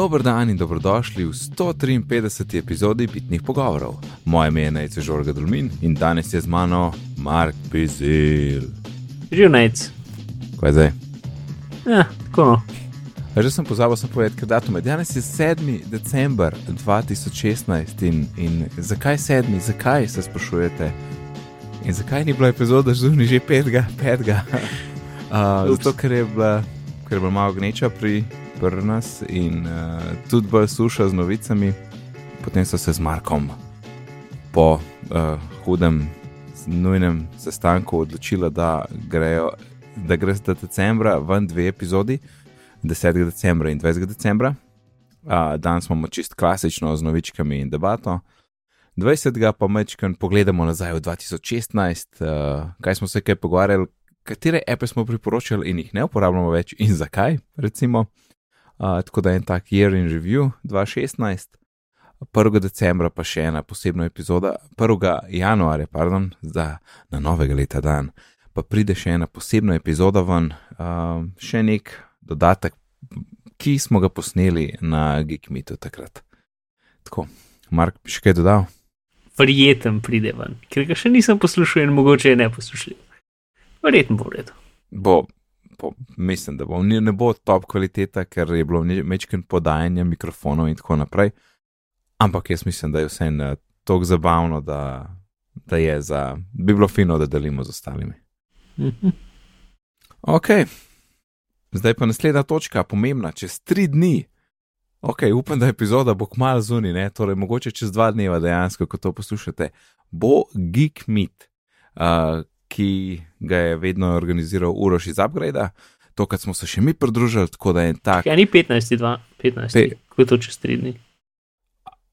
Dober dan in dobrodošli v 153. epizodi Bitnih pogovorov. Moje ime je Najce Žorga Dulmin in danes je z mano Mark Pizel. Živnec. Kaj je zdaj? Ja, tako no. Že sem pozabil sem povedati, ker datum je danes je 7. december 2016 in, in zakaj 7. zakaj se sprašujete? In zakaj ni bila epizoda zunaj že 5. 5. Uh, zato, ker je bila, ker je bila malo gneča pri, pri nas in uh, tudi bolj suša z novicami. Potem so se z Markom po uh, hudem, nujnem sestanku odločili, da grejo, da gre za decembra ven dve epizodi, 10. decembra in 20. decembra. Uh, danes imamo čist klasično z novičkami in debato. 20. pa mečkaj pogledamo nazaj v 2016, uh, kaj smo se kaj pogovarjali, katere ape smo priporočali in jih ne uporabljamo več in zakaj, recimo. Uh, tako da je en tak year in review 2016, 1. decembra pa še ena posebna epizoda, 1. januarja, pardon, za na novega leta dan, pa pride še ena posebna epizoda ven, uh, še nek dodatek, ki smo ga posneli na Geekmitu takrat. Tako, Mark, bi še kaj dodal? Prijeten pride ven, ker ga še nisem poslušal in mogoče je ne poslušal. Verjetno bo v redu. Bo, bo, mislim, da bo. Ni- Ne bo top kvaliteta, ker je bilo večkrat podajanje mikrofonov in tako naprej. Ampak jaz mislim, da je vse tako zabavno, da, da je za. bi bilo fino, da delimo z ostalimi. Mhm. Ok, zdaj pa naslednja točka, pomembna, čez tri dni. Ok, upam, da epizoda bo kmalu zunaj, ne? torej mogoče čez dva dneva dejansko, ko to poslušate, bo Geek Meet, uh, ki ga je vedno organiziral Uroš iz Upgrade, tokrat smo se še mi pridružili, tako da je tak. Ja, ni 15, 2, 15, Pe- kot to čez 3 dni.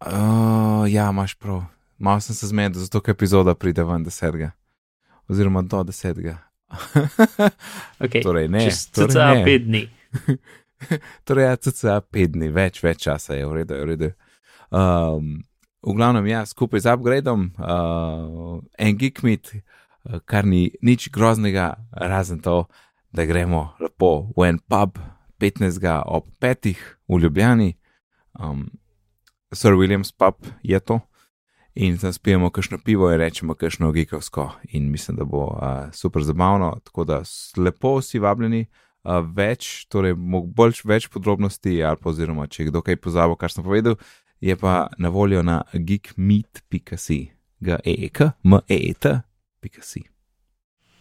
Uh, ja, imaš prav. Malo sem se zmedel, zato ker epizoda pride ven desetega. Oziroma do desetega. Okay. torej, ne. čez torej cca ne. 5 dni. Torej, ja, cca pet dni, več, več časa je, v redu, je v redu. Um, v glavnem, ja, skupaj z upgradeom, uh, en geekmit, uh, kar ni nič groznega, razen to, da gremo lepo v en pub 15. ob 5. v Ljubljani, um, Sir Williams pub je to. In tam spijemo kakšno pivo in rečemo kakšno gigovsko, in mislim, da bo uh, super zabavno. Tako da lepo vsi vabljeni, uh, več, torej bolj več podrobnosti, ali pa oziroma če kdo kaj pozabil, kar sem povedal, je pa na voljo na geekmeet.si, g e e k m e e t.si.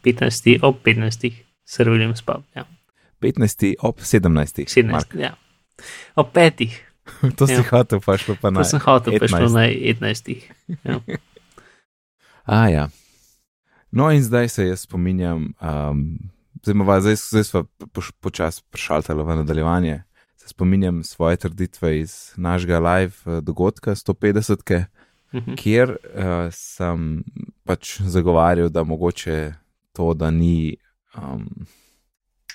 15 ob 15, Sir William Spub. Ja. 15. ob 17. 17, Mark. ja. Ob 5, to si Ja. hotel, pa šlo pa to na. sem hotel, pa je šlo 15. na 11. Ja. A, ja. No, in zdaj se jaz spominjam, um, zdaj, zdaj, zdaj smo poč- počasi prešaltali v nadaljevanje. Se spominjam svoje trditve iz našega live eh, dogodka 150, -ke, Mhm. kjer uh, sem pač zagovarjal, da mogoče to, da ni, um,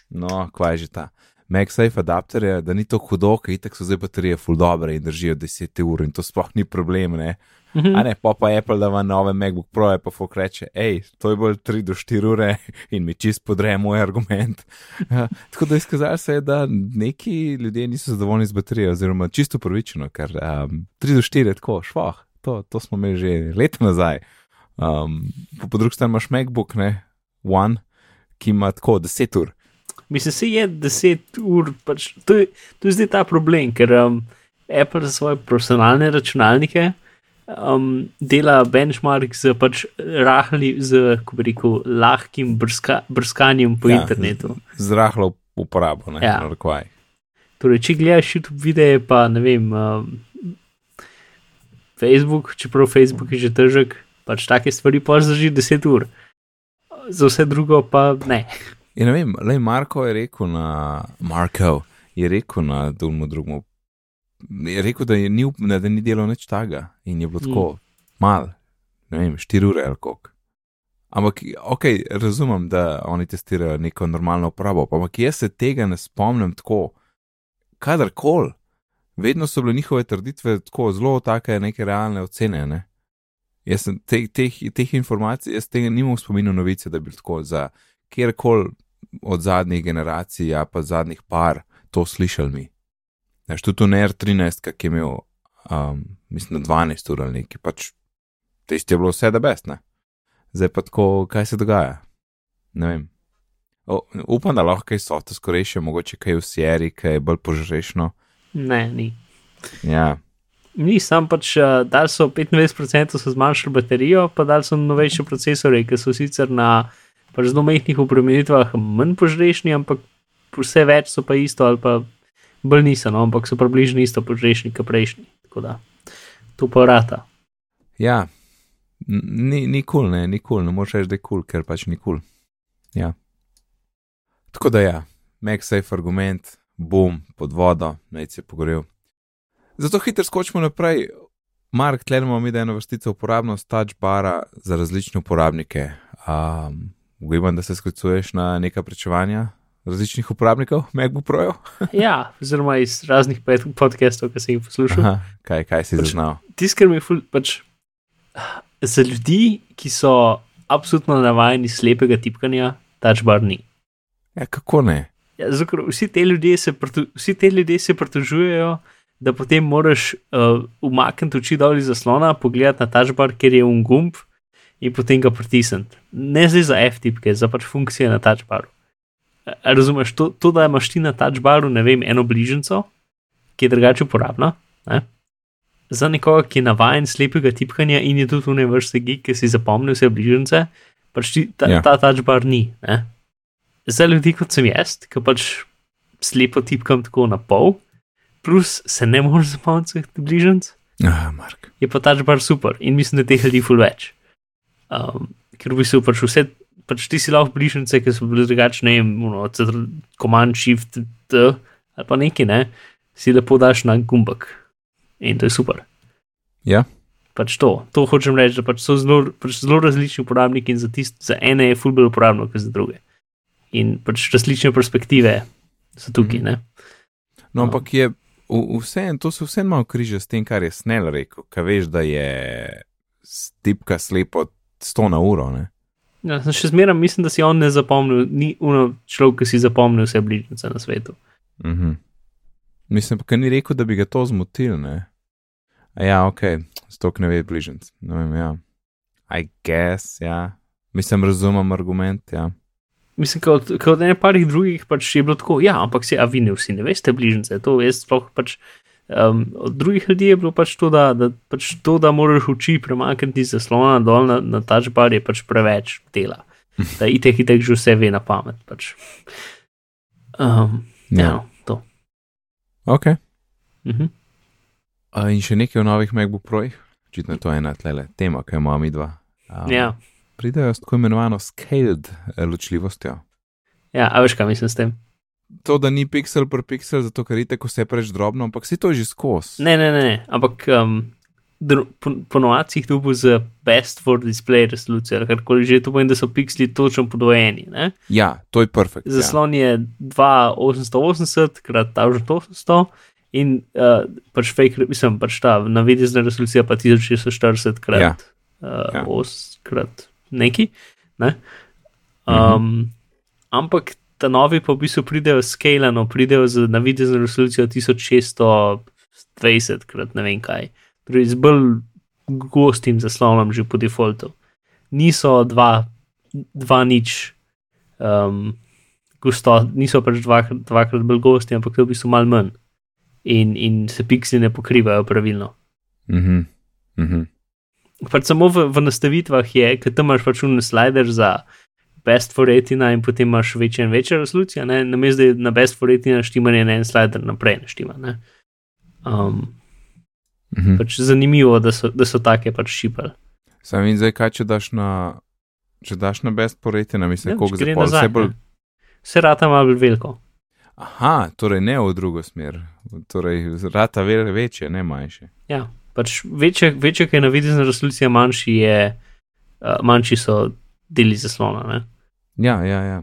no, kvaj je že ta. MagSafe adapter je, da ni to hudo, ker itak so zdaj baterije full dobre in držijo 10 ur in to sploh ni problem, ne. Mhm. A ne, pa pa Apple da ima nove MacBook Pro, pa fuk reče, hej, to je bolj 3 do 4 ure in mi čist podre moj argument. Ja, tako da izkazalo se je, da neki ljudje niso zadovoljni z baterijo, oziroma čisto pravično, ker um, 3 do 4 je tako, švah, to, to smo imeli že leta nazaj. Um, po, po drugi strani imaš MacBook, ne, One, ki ima tako 10 ur. Mislim, se je 10 ur, pač, to, je, to je zdaj ta problem, ker um, Apple za svoje profesionalne računalnike um, dela benchmark z pač rahli, z, kako bi rekel, lahkim brska, brskanjem po ja, internetu. Z, z rahlo uporabo, ne, Ja. narekovaj. Torej, če gledaš YouTube videe, pa ne vem, um, Facebook, čeprav Facebook je že težek, pač take stvari pa zdrži 10 ur. Za vse drugo pa ne. In ne vem, le Marko je rekel na Marko, je rekel na drugemu drugemu. Je rekel, da, je ni, da ni delal nič tega in je bilo tako mm. mal, ne vem, 4 ure ali koliko. Ampak, ok, razumem, da oni testirajo neko normalno uporabo, ampak jaz se tega ne spomnim tako, kadarkoli. Vedno so bile njihove trditve tako zelo take neke realne ocene. Ne? Jaz sem te, teh, teh informacij, jaz tega nimam v spominu novice, da bi tako za kjerkoli od zadnjih generacij, a pa zadnjih par to slišali mi. Veš, tudi ne R13, ki je imel, um, mislim, 12 ur ali nekaj, pač tisti je bilo vse da best, ne. Zdaj pa tako, kaj se dogaja. Ne vem. O, upam, da lahko kaj so, to skorejše, mogoče kaj v seri, kaj je bolj požrešno. Ne, ni. Ja, Ni sam pač, uh, dal so 25% so zmanjšali baterijo, pa dal so novejše procesore, ki so sicer na pač zelo majhnih obremenitvah manj požrešni, ampak vse več so pa isto ali pa bolj niso, no, ampak so približno isto požrešni kot prejšnji. Tako da, to pa rata. ja. Ni, ni kul, cool, ne, ni kul, cool. ne moreš reči, da je kul, cool, ker pač ni kul. Cool. Ja. Tako da ja, MagSafe argument, bom pod vodo, naj se pogorel. Zato hitro skočimo naprej. Mark, tle imamo mi da eno vrstico uporabnost touch bara za različne uporabnike. Um, Ugibam, da se sklicuješ na neka pričevanja različnih uporabnikov, MacBook Pro. Ja, oziroma iz raznih podcastov, ki sem jih poslušal. Aha, kaj, kaj si zaznal? Tisto, kar mi je ful, pač za ljudi, ki so absolutno navajeni slepega tipkanja, touch bar ni. Ja, kako ne? Ja, zato, ker vsi te se, vsi te ljudje se pritožujejo, da potem moraš uh, umakniti oči dol iz zaslona, pogledati na tačbar, ker je un gumb in potem ga pritisniti. Ne zdaj za F-tipke, za pač funkcije na tačbaru. Razumeš, to, to, da imaš ti na tačbaru, ne vem, eno bližnjico, ki je drugače uporabna. Ne? Za nekoga, ki je navaden slepega tipkanja in je tudi v ne vrste gig, ki si zapomni vse bližnjice, pač ti, ta, ja. ta tačbar ni. Ne? Za ljudi kot sem jaz, ki pač slepo tipkam tako na pol, plus se ne morem zapomniti vseh bližnjic, Ah, Mark. je pa ta bar super in mislim, da teh ljudi ful več. Um, ker v bistvu pač vse, pač ti si lahko bližnjice, ki so bile drugačne, cetr- command shift, t, ali pa neki, ne, si lepo daš na gumbek in to je super. Ja, Pač to, to hočem reči, da pač so zelo, pač zelo različni uporabniki in za, tist, za ene je ful bolj uporabno, kot za druge. In pač različne perspektive so tukaj, Mhm. ne. no, ampak je vse, to se vseeno malo križa s tem, kar je Snell rekel, kaj veš, da je tipka slepo 100 na uro. Ne? Ja, sem še zmeraj mislim, da si on ne zapomnil, ni uno človek, ki si zapomnil vse bližnjice na svetu. Mhm. Mislim pa, ker ni rekel, da bi ga to zmotil, ne. A ja, ok, stok ne ve bližnjic. Ne vem, ja. I guess, ja. Mislim, razumem argument, ja. Mislim, kot, kot ne parih drugih pač je bilo tako, ja, ampak se, a vi ne vsi ne veste bližnjice, to jaz sploh pač. Um, od drugih ljudi je bilo pač to, da, da, pač to, da moraš oči premakniti iz zaslona dol na, na tačbar, je pač preveč dela. Da itek, itek že vse ve na pamet. Pač. Um, ja, Ja, no, to. ok. Mhm. A, in še nekaj o novih MacBook Projih, očitno je to ena tlele tema, ki jo imamo mi dva. Um, Ja. Pridejo s tako imenovano scaled eh, ločljivostjo. ja, a veš, kaj mislim s tem? To, da ni pixel per pixel, zato ker ite, ko se preveč drobno, ampak si to že skozi. Ne, ne, ne, ne. ampak um, dr- po, po novacih tu bo z best for display resolucijo, ali karkoli že, to pomeni, da so pikseli točno podvojeni. Ne? Ja, to je perfekt. Ja. Zaslon je 2880 krat 1800 in uh, pač fake, mislim, pač ta navidezna resolucija pa 1640 krat Ja. uh, Ja. 8 krat neki. Ne? Mhm. Um, ampak ta novi pa v bistvu pridejo skalano, pridejo z navidezno resolucijo 1620 krat ne vem kaj. Torej z bolj gostim zaslonom že po defaultu. Niso dva, dva nič. Um, Gusto, niso pač dvakrat, dvakrat bolj gosti, ampak to v bistvu malo manj. In, in se pixeli ne pokrivajo pravilno. Mhm. Mhm. Pač samo v, v nastavitvah je, ker tam imaš pač un slider za best for retina in potem imaš večja in večja resolucija, ne, namesto da je na best for retina štimanje na en slider naprej naštima. Ne. Um, Mhm. pač zanimivo, da so, da so take pač šipali. Sam in zdaj, kaj če daš na, če daš na best poretina, mislim, Ja, koliko gre za pol nazaj, vse bolj. ne. Vse rata ima bolj veliko. Aha, torej ne v drugo smer, torej rata vel, večje, ne manjše. Ja, pač večja, večja ki je navidezna resolucija, manjši, je, uh, manjši so deli zaslona. Ne? Ja, ja, ja.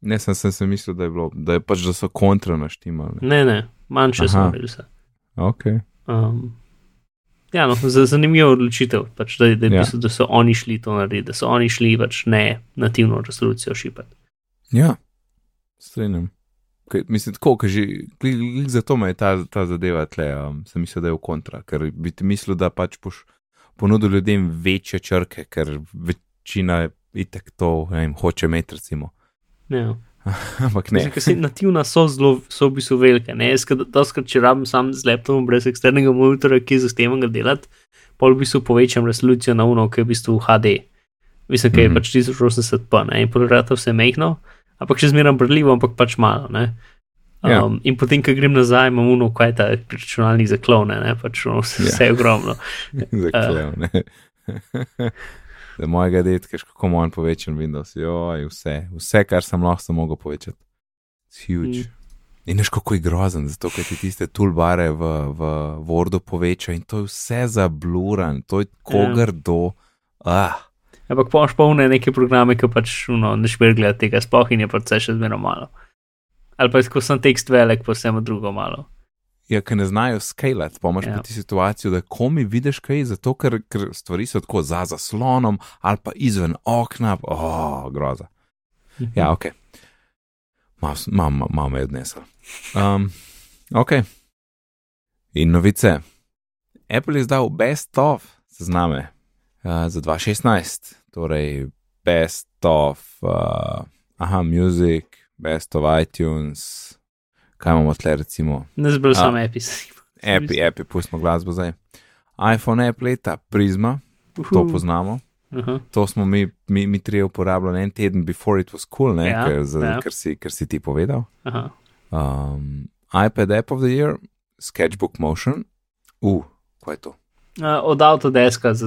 Ne, sem, sem se mislil, da je, bilo, da je pač, da so kontra naštimali. Ne, ne, manjše so naredili vse. Ok. Um, ja, no, za, zanimivo odločitev, pač, da, da, Ja. da so oni šli to narediti, da so oni šli pač ne nativno resolucijo šipati. Ja, strinjam. Kaj, mislim, tako, ker že glih, glih zato me je ta, ta zadeva tle, um, sem mislil, da je v kontra, ker bi ti mislil, da pač boš ponudil ljudem večje črke, ker večina itek to ne vem, hoče imeti, recimo. Ja. Ampak ne. Ker se nativna so zelo, so v bistvu velike. Ne, jaz, doskrat, če rabim sam z laptopom brez eksternega monitorja, ki zahtevam ga delati, pol v bistvu povečam resolucijo na uno, ki je v bistvu HD. Mislim, ker je Mhm. pač 1080p, ne, in pol vse mehno, ampak še zmeraj brljivo, ampak pač malo. Ne. Ja. Um, in potem, ko grem nazaj, imam uno, kaj je ta računalnik za klone, ne, pač ono, vse, Ja. vse je ogromno. Zaklev, ne. Za mojega detka, kako manj povečan Windows, joj, vse, vse, kar sem lahko, sem mogel povečati. It's huge. Mm. In veš, kako je grozen, zato ker ti tiste toolbare v, v Wordu poveča in to je vse zabluran, to je kogar do. Ah, Ampak pa une neke programe, ki pač uno, ne šper gledati tega, sploh in je pač vse še zmeraj malo. Ali pa ko sem tekst velik, pa vsem drugo malo. ja, ker ne znajo skalati, pa imaš Ja. ti situacijo, da komi vidiš kaj, zato ker, ker stvari so tako za zaslonom ali pa izven okna, oh, groza. Ja, ok. Malo me je odnesel. Um, ok. In novice. Apple je izdal Best of sezname uh, za 2016, torej Best of, uh, aha, Music, Best of iTunes, kaj imamo tle recimo, Ne zbral sem epis. Apple, Apple, pustimo glasbo zdaj. iPhone App leta, Prisma, to poznamo. Aha. To smo mi, mi, mi trije uporabljali en teden before it was cool, ne, Ja, ker, za, ja. ker, si, ker si ti povedal. Aha. Um, iPad App of the Year, Sketchbook Motion. Uh, kaj je to? Uh, od Autodeska, za,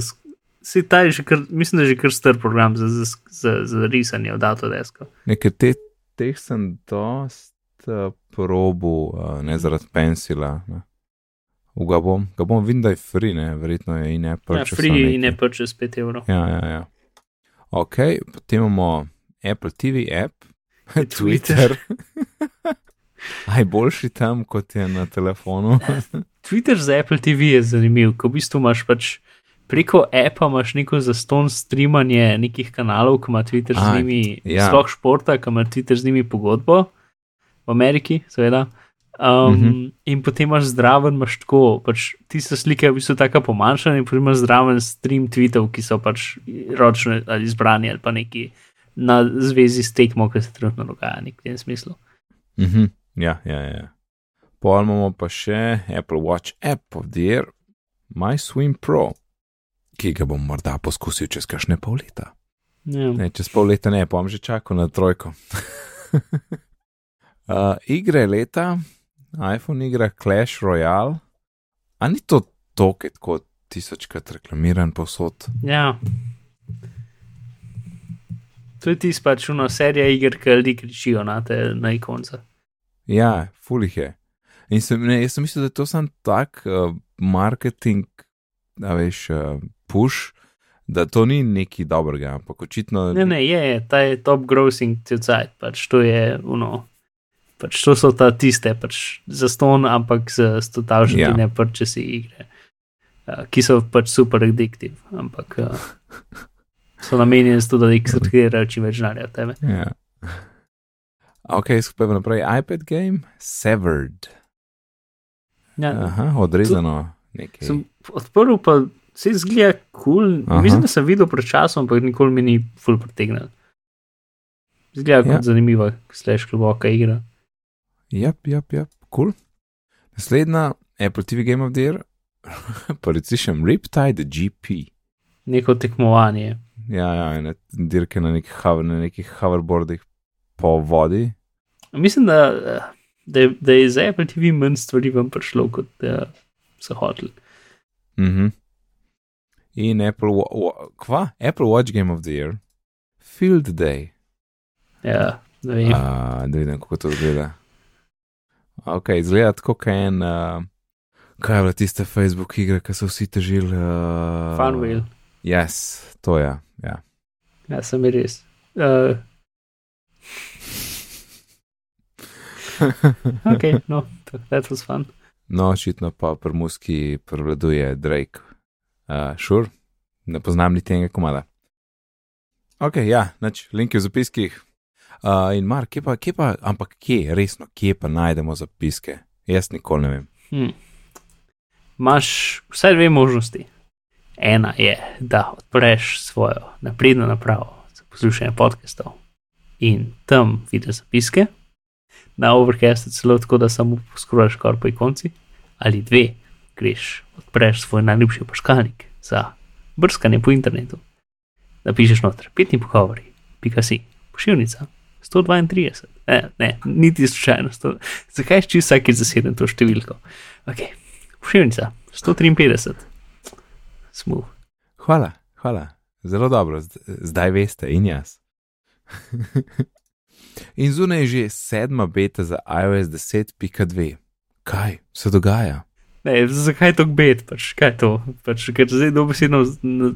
si ta je že kar, mislim, da je že kar star program za, za, za, za risanje od Autodeska. Nekaj te, teh sem dost uh, probu, uh, ne zaradi pensila. Ne. V ga bom, ga bom videl, da je free, ne, verjetno je in Ja, Apple. free in ne purchase 5 evrov. Ja, ja, ja. Ok, potem imamo Apple TV app, Twitter. Aj boljši tam, kot je na telefonu. Twitter za Apple TV je zanimiv, ko v bistvu imaš pač preko appa imaš neko zaston streamanje nekih kanalov, ki ima Twitter z Aj, njimi, ja. sploh športa, ki ima Twitter z njimi pogodbo, v Ameriki, seveda. Um, Mhm. In potem imaš zraven, imaš tako, pač tiste slike v bistvu tako pomanjšane, in potem imaš zraven stream tweetov, ki so pač ročno ali izbrani ali pa neki na zvezi s tekmo, ki se trenutno dogaja, nek v tem smislu. Mhm, ja, ja, ja. Pol imamo pa še Apple Watch App of the Year, My Swim Pro, ki ga bom morda poskusil čez kakšne pol leta. Ja. Ne, čez pol leta ne, bom že čakal na trojko. uh, igre leta, iPhone igra Clash Royale, a ni to toket kot tisočkrat reklamiran posod? Ja. To je tisto pač uno serija iger, ki ljudi kričijo na te na ikonce. Ja, fulih je. In sem, ne, jaz sem mislil, da je to sam tak uh, marketing, da veš, uh, push, da to ni nekaj dobrega, ampak očitno. Ne, ne, je, je, ta je top grossing cel pač to je uno. Pač to so ta tiste, pač za ston, ampak z stotalžnimi Ja. yeah. ne purchase igre, uh, ki so pač super addictive, ampak uh, so namenjeni za to, da jih srkirajo čim več denarja od tebe. Ja. Ok, skupaj pa naprej. iPad game, Severed. Ja, Aha, odrezano nekaj. sem odprl, pa se zgleda kul. Cool. Mislim, da sem videl pred časom, ampak nikoli mi ni full pritegnil. Zgleda kot Ja. ja. zanimiva, slash globoka igra. Jap, jap, jap, kul. Cool. Naslednja, Apple TV Game of the Year, pa recišem Riptide GP. Neko tekmovanje. Ja, ja, ene dirke na nekih, hover, na nekih hoverboardih po vodi. Mislim, da, da, je, da je za Apple TV manj stvari vam prišlo, kot da so hoteli. Mhm. In Apple, Wa- kva? Apple Watch Game of the Year, Field Day. Ja, ne vem. Uh, da vidim, kako to izgleda. Ok, izgleda tako, kot en. Uh, kaj je bila tista Facebook igra, ki so vsi težili? Uh, Funwheel. Yes, to je. Ja. Ja, sem je res. Uh, ok, no, that was fun. no, očitno pa pri muski prevladuje Drake. Uh, sure, ne poznam niti enega komada. Ok, ja, nač, link je v zapiskih. Uh, in Mark, kje pa, kje pa, ampak kje, resno, kje pa najdemo zapiske? Jaz nikoli ne vem. Hm. Imáš vsaj dve možnosti. Ena je, da odpreš svojo napredno napravo za poslušanje podcastov in tam vidiš zapiske, na overcastu celo tako, da samo poskrbiš kar po ikonci, ali dve, greš, odpreš svoj najljubši poškalnik za brskanje po internetu. Napišeš noter, petni pogovori, pika si, pošiljnica, 132, ne, ne niti slučajno, sto, zakaj si vsak zaseden to številko? Ok, pošiljnica, 153, smooth. Hvala, hvala, zelo dobro, zdaj veste in jaz. in zunaj je že sedma beta za iOS 10.2. Kaj se dogaja? Ne, zakaj to bet, pač, kaj to? Pač, ker zdaj dobesedno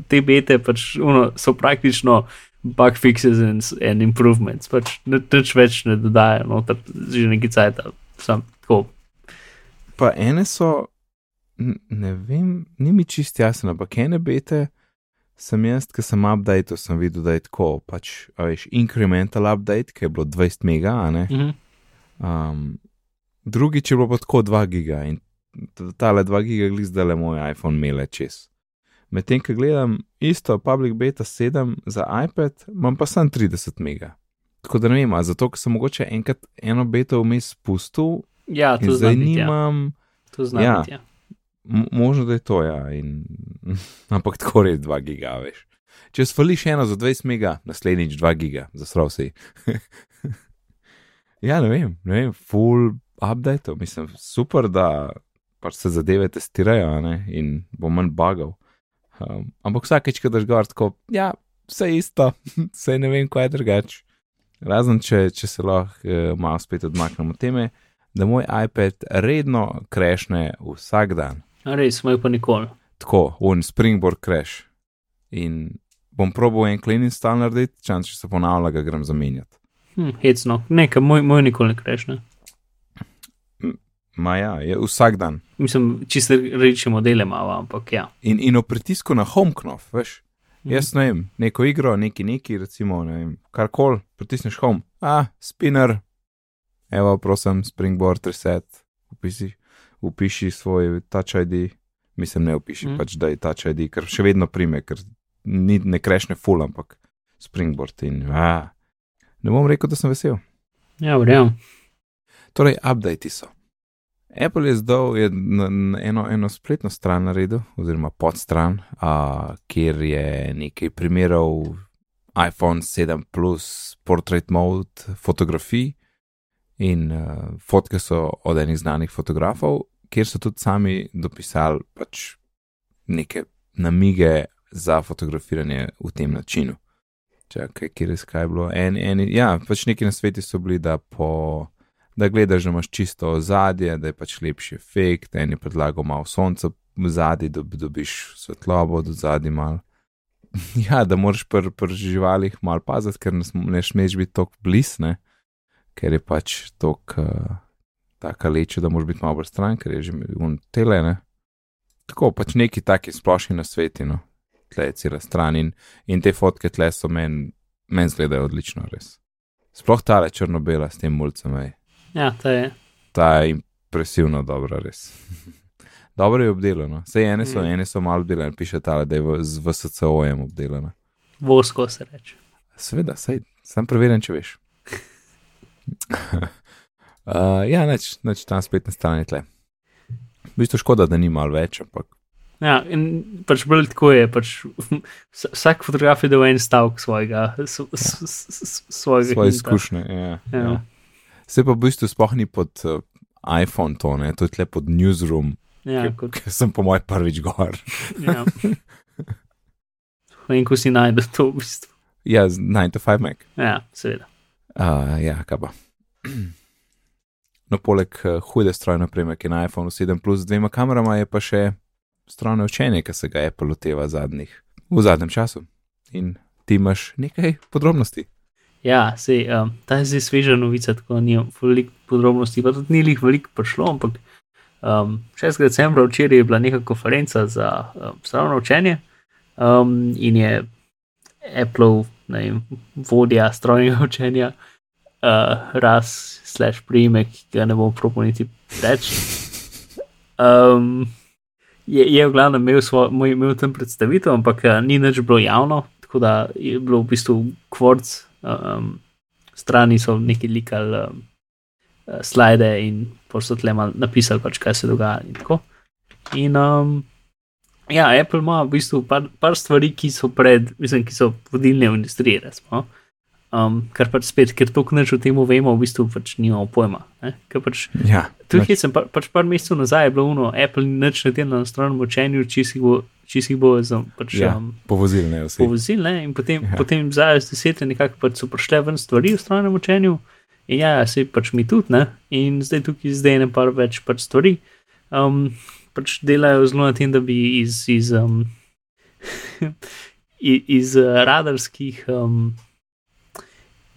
te bete pač, uno, so praktično bug fixes and, and improvements, pač nič več ne dodajo, no, že nekaj cajt, sam tako. Pa ene so, ne vem, ni mi čist jasno, ampak ene bete sem jaz, ki sem update, sem videl, da je tako, pač, veš, incremental update, ki je bilo 20 mega, ne. Mhm. Um, drugič je bilo pa tako 2 giga in tale 2 giga glih zdaj le moj iPhone mele čez. Medtem, ko gledam isto Public Beta 7 za iPad, imam pa samo 30 mega. Tako da ne vem, zato ker sem mogoče enkrat eno beto vmes spustil Ja, to zdaj znam. Ja. nimam, To znam. Ja. biti, Ja. M- možno da je to, ja, in, ampak tako res 2 giga, veš. Če svališ eno za 20 mega, naslednjič 2 giga, zasrav si. ja, ne vem, ne vem, full update, mislim, super, da pač se zadeve testirajo ne, in bo manj bugov. Um, ampak vsakeč, ko daš gor, tako, ja, vse isto, vse ne vem, kaj je drugače. Razen če, če se lahko uh, malo spet odmaknemo od teme, da moj iPad redno krešne vsak dan A Res, moj pa nikoli. tako, un springboard crash. In bom probal en clean install narediti, čas, če se ponavlja, ga grem zamenjati. Hm, hecno, nekaj, moj, moj nikoli ne krešne. Ma ja, je vsak dan. Mislim, čisto reči modele malo, ampak ja. In, in o pritisku na home knov, veš. Mhm. Jaz ne vem, neko igro, neki neki, recimo, ne vem, karkoli, pritisneš home, a, spinner, evo, prosim, springboard reset, upiši, upiši svoj touch ID, mislim, ne upiši, mm. pač da je touch ID, ker še vedno prime, ker ni, ne krešne full, ampak springboard in, a, ne bom rekel, da sem vesel. Ja, verjamem. Torej, updati so. Apple je zdaj na, na eno, eno spletno stran naredil, oziroma podstran, a, kjer je nekaj primerov iPhone 7 Plus Portrait Mode fotografij in uh, fotke so od enih znanih fotografov, kjer so tudi sami dopisali pač neke namige za fotografiranje v tem načinu. Čakaj, kjer je skaj bilo? En, en, ja, pač neki na svetu so bili, da po da gledaš, da imaš čisto ozadje, da je pač lepši efekt, en je predlagal malo sonca v zadnji, da dobiš svetlobo od zadnji mal. ja, da moraš pri pr živalih mal paziti, ker ne, sm- ne smeš biti tako blisne, ker je pač tako uh, taka leča, da moraš biti malo bolj stran, ker je že un tele, ne. Tako pač neki taki splošni na svetu, no. Tle je cela stran in, in te fotke tle so meni men zgledajo odlično, res. Sploh tale črno-bela s tem mulcem, ej. Ja, to je. ta je impresivno dobra, res. dobro je obdelano. Sej ene so, Mm. ene so malo obdelane, piše ta, da je v, z VSCO-jem obdelana. Vosko se reče. Seveda, sej, sem preveren, če veš. uh, ja, neč, neč tam spletne strani tle. V bistvu škoda, da ni malo več, ampak Ja, in pač bolj tako je. Pač, vs- vsak fotograf je dal en stavek svojega, s, s, s, s, svojega svoje hinta. izkušnje. Ja, Ja. ja. Se pa v bistvu sploh ni pod uh, iPhone to, ne? to je tle pod newsroom, Ja, kot, ker sem po moj prvič gor. ja. In ko si najdeš to, v bistvu. Ja, z 9 to 5 Mac. Ja, seveda. Uh, ja, kaj pa. No, poleg uh, hude strojne opreme, ki je na iPhone 7 Plus z dvema kamerama, je pa še strojno učenje, ki se ga Apple loteva zadnjih, v zadnjem času. In ti imaš nekaj podrobnosti. Ja, sej, um, ta je zdaj sveža novica, tako ni veliko podrobnosti, pa tudi ni jih veliko prišlo, ampak um, 6. decembra včeraj je bila neka konferenca za um, strojno učenje um, in je Apple, ne vem, vodja strojnega učenja, uh, ras, slash primek, ki ga ne bom proponiti reči. Um, je, je v glavnem imel, svoj, imel tam predstavitev, ampak uh, ni nič bilo javno, tako da je bilo v bistvu kvorc, um, strani so neki likali um, slide in so tle mal napisali, pač, kaj se dogaja. In, in um, ja, Apple ima v bistvu par, par stvari, ki so pred, mislim, ki so vodilne v industriji, resmo. Um, kar pač spet, ker to, kar o tem vemo, v bistvu pač nimamo pojma. Pač, ja, Tukaj sem pa, pač par mesecev nazaj, bilo uno, Apple ni nič na tem na stranem učenju, če si bo. Če si bo pač, ja, um, povozil, ne vse. Povozil, ne, in potem, ja. potem zadnje desetletje nekako pač so prišle ven stvari v stranem učenju, in ja, se pač mi tudi, ne, in zdaj tukaj zdaj ne par več pač stvari. Um, pač delajo zelo na tem, da bi iz, iz, um, iz uh, radarskih. Um,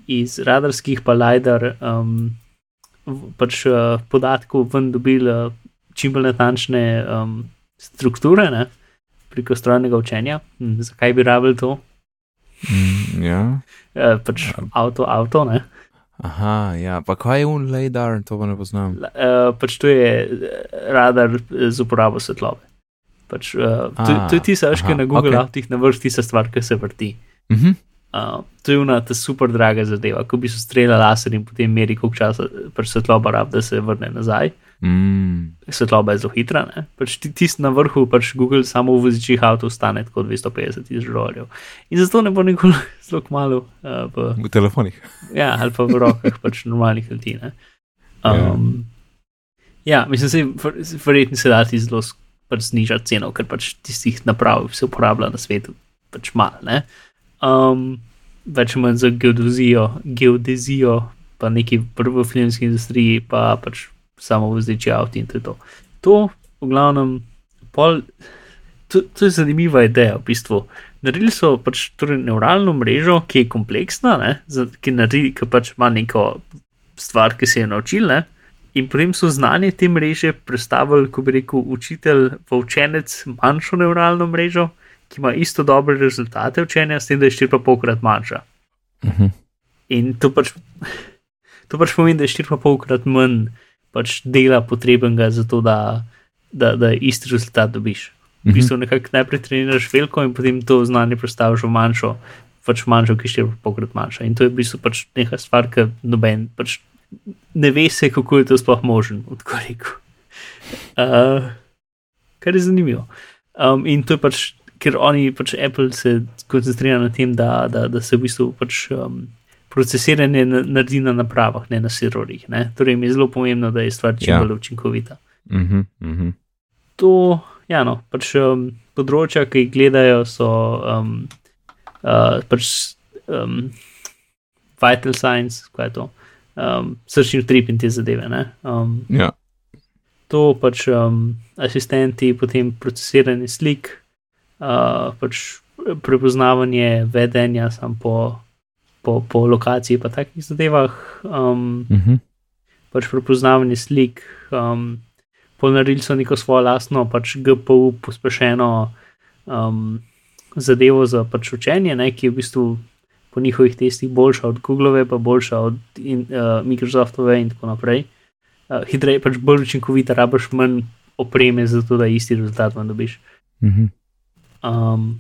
iz radarskih pa LIDAR um, pač, uh, podatkov ven dobili uh, čim bolj natančne um, strukture ne, preko strojnega učenja. Hm, zakaj bi rabili to? Mm, ja. uh, pač ja. avto, avto. Ne. Aha, ja, pa kaj je un LIDAR, to pa ne poznam. Uh, pač to je radar z uporabo svetlobe. Pač, uh, to, to je tisto, kar na Google okay. avtih na vrsti tista stvar, ki se vrti. Uh mhm. -huh. Uh, to je ena ta super draga zadeva, ko bi se streljal laser in potem meri, koliko časa pač svetloba rab, da se vrne nazaj. Mm. Svetloba je zelo hitra. Pač Tisti na vrhu, pač Google samo v vozičih avto stane tako 250 tisoč dolarjev. In zato ne bo nikoli zelo malo uh, v, v telefonih. Ja, ali pa v rokah pač normalnih ljudi. Um, ja. ja, mislim, da se verjetno se da ti zelo pač znižati ceno, ker pač tistih naprav se uporablja na svetu pač malo um, več ali manj za geodezijo, geodezijo, pa neki prvi filmski industriji, pa pač samo vzdiči avto in to je to. To, v glavnem, pol, to, to je zanimiva ideja v bistvu. Naredili so pač torej neuralno mrežo, ki je kompleksna, ne, ki, naredi, ki pač ima neko stvar, ki se je naučil. Ne, in potem so znanje te mreže predstavili, ko bi rekel, učitelj v učenec manjšo neuralno mrežo, ki ima isto dobre rezultate učenja, s tem, da je štiri pa polkrat manjša. Uh mhm. -huh. In to pač, to pač pomeni, da je štiri pa polkrat manj pač dela potrebnega za to, da, da, da isti rezultat dobiš. V bistvu -huh. nekako najprej treniraš veliko in potem to znanje predstaviš v manjšo, pač manjšo, ki je štiri polkrat manjša. In to je v bistvu pač neka stvar, ki noben pač ne ve se, kako je to sploh možen, odkud rekel. Uh, kar je zanimivo. Um, in to je pač ker oni, pač Apple, se koncentrira na tem, da, da, da se v bistvu pač, um, procesiranje naredi na napravah, ne na serverjih. Torej, mi je zelo pomembno, da je stvar čim ja. bolj učinkovita. Uh -huh, uh -huh. To, ja, no, pač um, področja, ki jih gledajo, so um, uh, pač um, vital signs, kaj je to. Um, Srčni utrip in te zadeve. Um, ja. To pač um, asistenti, potem procesiranje slik, uh, pač prepoznavanje vedenja po, po, po lokaciji, pa takih zadevah. Um, uh mhm. -huh. Pač prepoznavanje slik, um, ponarili so neko svojo lastno, pač GPU, pospešeno um, zadevo za pač učenje, ne, ki je v bistvu po njihovih testih boljša od Google, pa boljša od in, uh, Microsoftove in tako naprej. Uh, hitreje, pač bolj učinkovita, rabaš manj opreme, zato da isti rezultat vam dobiš. Uh mhm. -huh um,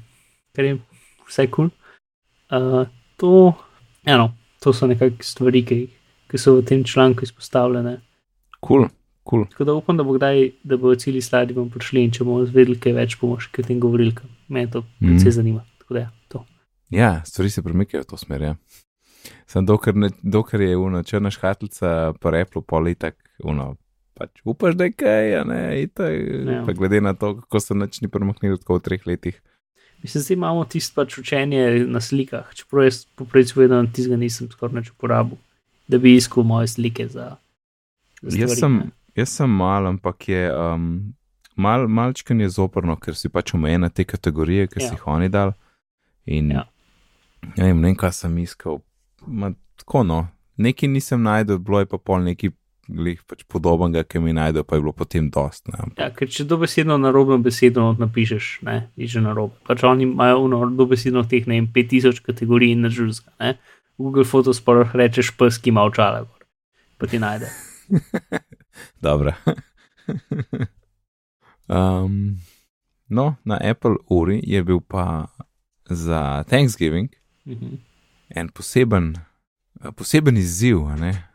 kar je vse kul. Cool. Uh, to, eno, to so nekakšne stvari, ki, ki so v tem članku izpostavljene. Kul. Cool. Cool. Tako da upam, da bo kdaj, da bo celi sladi bomo prišli in če bomo zvedeli kaj več, bomo še kaj o tem govorili, ker me to mm. predvsej zanima. Da, ja, ja, stvari se premikajo v to smer. Ja. Sem dokler, ne, dokler je ena črna škatlica, pa replo politik, pač upaš, da je kaj, a ne, itak, ja. pa glede na to, kako se načni premaknili tako v treh letih. Mislim, da imamo tisto pač učenje na slikah, čeprav jaz poprejč povedal, da tizga nisem skoraj več uporabil, da bi iskal moje slike za. za stvari, jaz, sem, jaz sem mal, ampak je um, mal, malčkan je zoprno, ker si pač omejen na te kategorije, ki ja. si jih oni dal. In ja. ja, ne vem, kaj sem iskal. Ma, tako no, nekaj nisem najdel, bilo je pa pol neki glih pač podobnega, ki mi najdejo, pa je bilo potem dost. Ne. Ja, ker če dobesedno na robno besedo napišeš, ne, je že na robu. Pač oni imajo uno dobesedno teh ne vem, 5000 kategorij in nažuljska. Google Photos pa rečeš pes, ki ima očala, gor. pa ti najde. Dobro. um, no, na Apple uri je bil pa za Thanksgiving Mhm. en poseben, poseben izziv. Ne?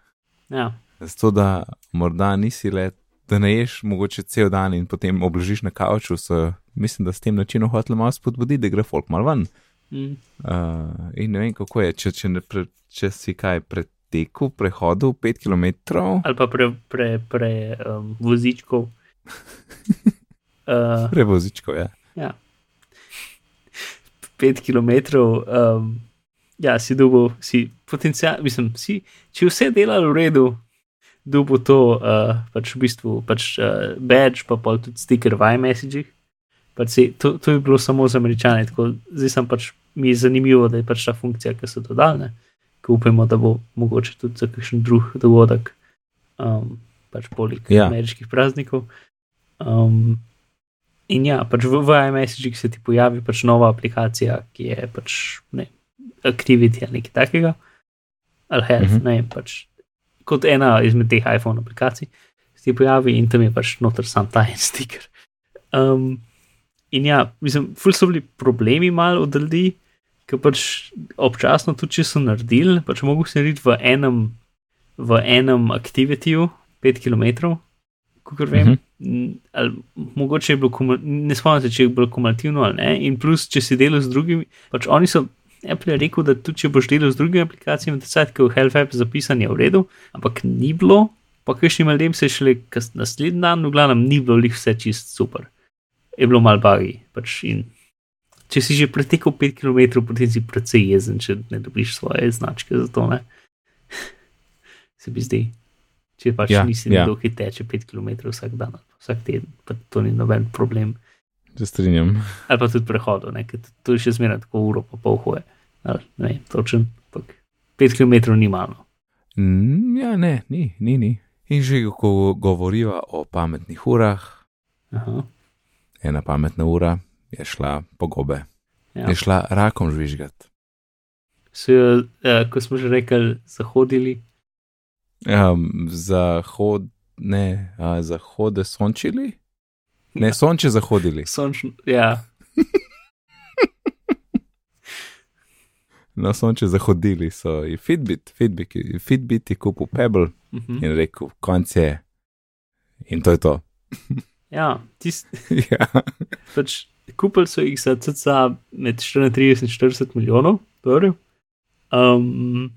Ja, Zato, da morda nisi le, da ne ješ mogoče cel dan in potem obložiš na kavču, so, mislim, da s tem načinom hotel malo spodbuditi, da gre folk malo ven. mm. Uh, in ne vem, kako je, če, če, ne pre, če si kaj pretekel, prehodil 5 km. ali pa pre, pre, pre um, vozičkov. Uh, Prevozičko, ja. ja. Pet kilometrov, um, ja, si dubo, si potencial, mislim, si, če vse dela v redu, dubo to, uh, pač v bistvu, pač uh, badge, pa pol tudi stiker v iMessagih. Pač si, to, to je bilo samo za američane, tako zdaj sem pač mi je zanimivo, da je pač ta funkcija, ki so dodane, ki upamo, da bo mogoče tudi za kakšen drug dogodek, um, pač poleg Ja. ameriških praznikov. Um, in ja, pač v, v iMessagih se ti pojavi pač nova aplikacija, ki je pač ne, Activity ali nekaj takega, ali Health, uh Mhm. -huh. ne pač kot ena izmed teh iPhone aplikacij se ti pojavi in tam je pač noter sam ta en stiker. Um, in ja, mislim, ful so bili problemi malo od ljudi, ki pač občasno tudi, če so naredili, pač mogo se narediti v enem, v enem aktivitiju, 5 km, kot vem. Mhm. Mm, Ali, mogoče je bilo, ne spomnim se, če je bilo kumulativno ali ne. In plus, če si delal z drugimi, pač oni so. Apple je rekel, da tudi če boš delal z drugimi aplikacijami, da se v Health App zapisan je v redu, ampak ni bilo, pa kakšnim ljudem se je šele naslednji dan, v glavnem, ni bilo lih vse čist super. Je bilo mal bagi. Pač in če si že pretekel 5 km, potem si precej jezen, če ne dobiš svoje značke za to. Ne? Se mi zdi. Če pač Ja, nisi ja. nekdo, ki teče 5 km vsak dan, vsak teden, pa to ni noben problem. Se strinjam. Ali pa tudi prehodov, to je še zmeraj tako uro, pa pol hoje. Ali, ne vem, točen, ampak 5 km ni malo. Mm, ja, ne, ni, ni, ni. In že ko govoriva o pametnih urah, Aha, ena pametna ura je šla po gobe, ja. je šla rakom žvižgati. So jo, eh, ko smo že rekli, zahodili. Um, zahod, ne, a, zahode sončili? Ne, sonče zahodili. Sončno, ja, No, sonče zahodili so. In Fitbit, Fitbit, Fitbit je kupil Pebble mhm. in rekel, konc je. In to je to. ja tist, ja. pač kupili so jih za cca med 34 in 40 milijonov dolarjev. Um,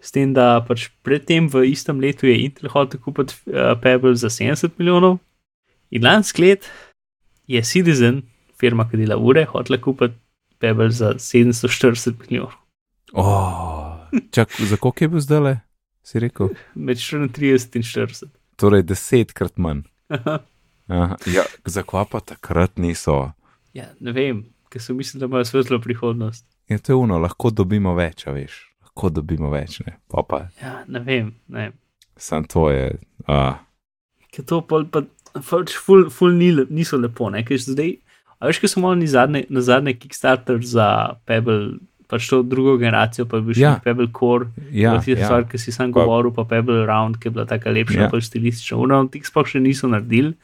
s tem, da pač predtem v istem letu je Intel hotel kupiti uh, Pebble za 70 milijonov, in lansko let je Citizen, firma, ki dela ure, hotel kupiti Pebble za 740 milijonov. Oh, čak, za koliko je bil zdaj le? Si rekel? Med 34 in 40. Torej desetkrat manj. Aha, ja, za kva pa takrat niso. ja, ne vem, ker so mislili, da imajo svetlo prihodnost. Je to je uno, lahko dobimo več, a veš. Lahko dobimo več, ne. Pa pa, Ja, ne vem, ne sam to je. Uh, ker to pol pa pač ful, ful ni, niso lepo, ne, ker zdaj, a veš, ker so malo zadnje, na zadnje Kickstarter za Pebble, pač to drugo generacijo, pa je bil še Ja. Pebble Core, ja, tista ja. stvar, ki si sam Pa- govoril, pa Pebble Round, ki je bila tako lepša, Ja. pač stilistična, uno, tih sploh še niso naredili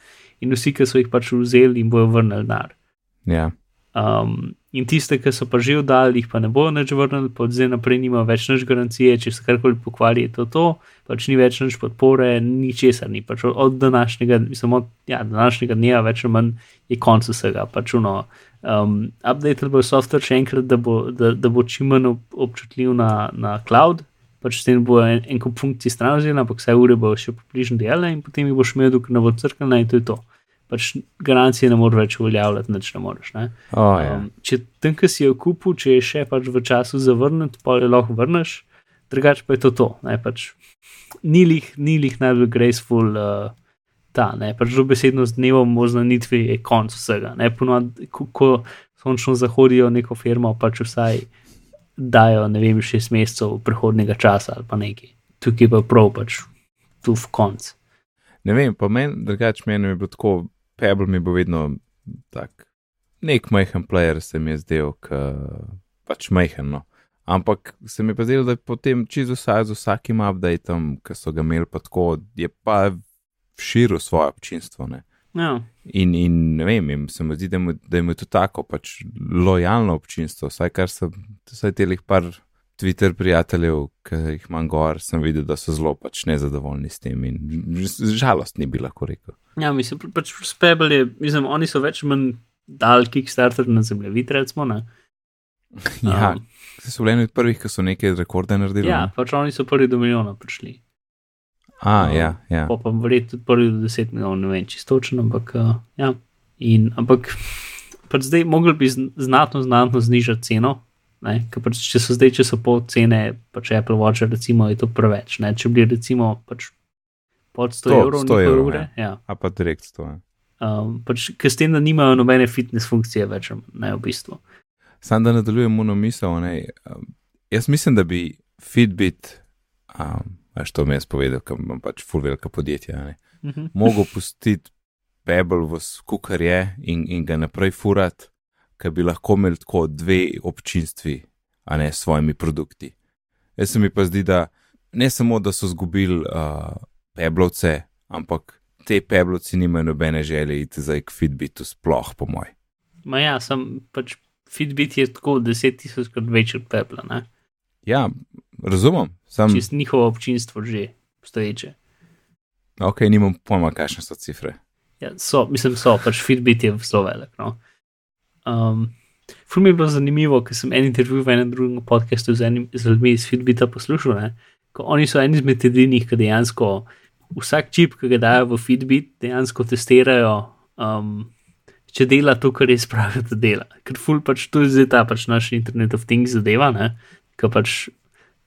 in vsi, ki so jih pač vzeli in bojo vrnili denar. ja. Um, in tiste, ki so pa že oddali, jih pa ne bojo več vrnili, pa zdaj naprej nima več nič garancije, če se karkoli pokvari, je to to, pač ni več nič podpore, ničesar ni. Pač od, današnjega, mislim, od ja, današnjega dneva več ali manj je konc vsega. Pač uno, um, update bo software še enkrat, da bo, da, da bo čim manj ob, občutljiv na, na cloud. Pač s tem bo en, en kup funkcij stran vzela, ampak vse ure bo še približno delala in potem jih boš imel, dokler ne bo crknila in to je to. Pač garancije ne moreš več uveljavljati, nič ne moreš. Ne? Oh, ja. Um, če tam, ki si jo kupil, če je še pač v času zavrniti, pa jo lahko vrneš, drugače pa je to to. Ne, pač, ni lih, ni lih najbolj graceful uh, ta, ne, pač dobesedno z dnevom oznanitve je konc vsega. Ne, ponovadi, ko, ko sončno zahodijo neko firmo, pač vsaj dajo, ne vem, šest mesecev prehodnega časa ali pa nekaj. Tukaj pa prav pač tu v konc. Ne vem, pa meni, drugače meni je bilo tako, Pebble mi bo vedno tak, nek majhen player se mi je zdel, k, pač majhen, no. Ampak se mi je pa zdelo, da je potem čisto vsaj z vsakim updateom, ki so ga imeli, pa tako, je pa širil svoje občinstvo. Ne? Ja. In, in ne vem, jim se mi zdi, da, mu, da je mu to tako pač lojalno občinstvo, vsaj kar sem, vsaj telih par Twitter prijateljev, ki jih imam gor, sem videl, da so zelo pač nezadovoljni s tem in žalostni bi lahko rekel. Ja, mislim, pač Spebel je, mislim, oni so več manj dal Kickstarter na zemljevid, recimo. Ne? Ja, Um, um, so bili eni od prvih, ki so neke rekorde naredili. ja, ne? pač oni so prvi do milijona prišli. A, um, ja, ja. Pa pa verjetno tudi prvi do deset milijonov, ne vem čisto točno, ampak uh, ja. In, ampak pač zdaj mogli bi zn- znatno, znatno znižati ceno. Pač, če so zdaj, če so pol cene, pač Apple Watch, recimo, je to preveč. Ne? Če bi recimo pač pod 100 100 evrov, 100 njihove evrov, ure, ja. A pa direkt to. Ja. Um, pač, ker s tem, da nimajo nobene fitness funkcije več, ne v bistvu. Sam da nadaljujem mono misel. Ne, um, jaz mislim, da bi Fitbit, um, veš, to mi je spovedal, ker imam pač full velika podjetja, ne, Uh -huh. mogel pustiti Pebble v skukar je in, in ga naprej furati, ker bi lahko imeli tako dve občinstvi, a ne s svojimi produkti. Jaz se mi pa zdi, da ne samo, da so zgubili uh, Pebblovce, ampak te Pebblovci nimajo nobene želje iti zdaj k Fitbitu, sploh po moj. Ma ja, sem pač Fitbit je tako 10.000 krat večji od Pepla, ne? Ja, razumem, sam, Čist njihovo občinstvo že obstoječe. ok, nimam pojma, kakšne so cifre. Ja, so, mislim, so, pač Fitbit je zelo velik. No. Um, Ful mi je bilo zanimivo, ker sem en intervju v enem drugem podkastu z, enim, z ljudmi iz Fitbita poslušal. Ne? Oni so eni izmed edinih, ki dejansko vsak čip, ki ga dajo v Fitbit, dejansko testirajo, um, če dela to, kar res pravijo, da dela. Ker ful pač to je zdaj ta pač naš Internet of Things zadeva, ki pač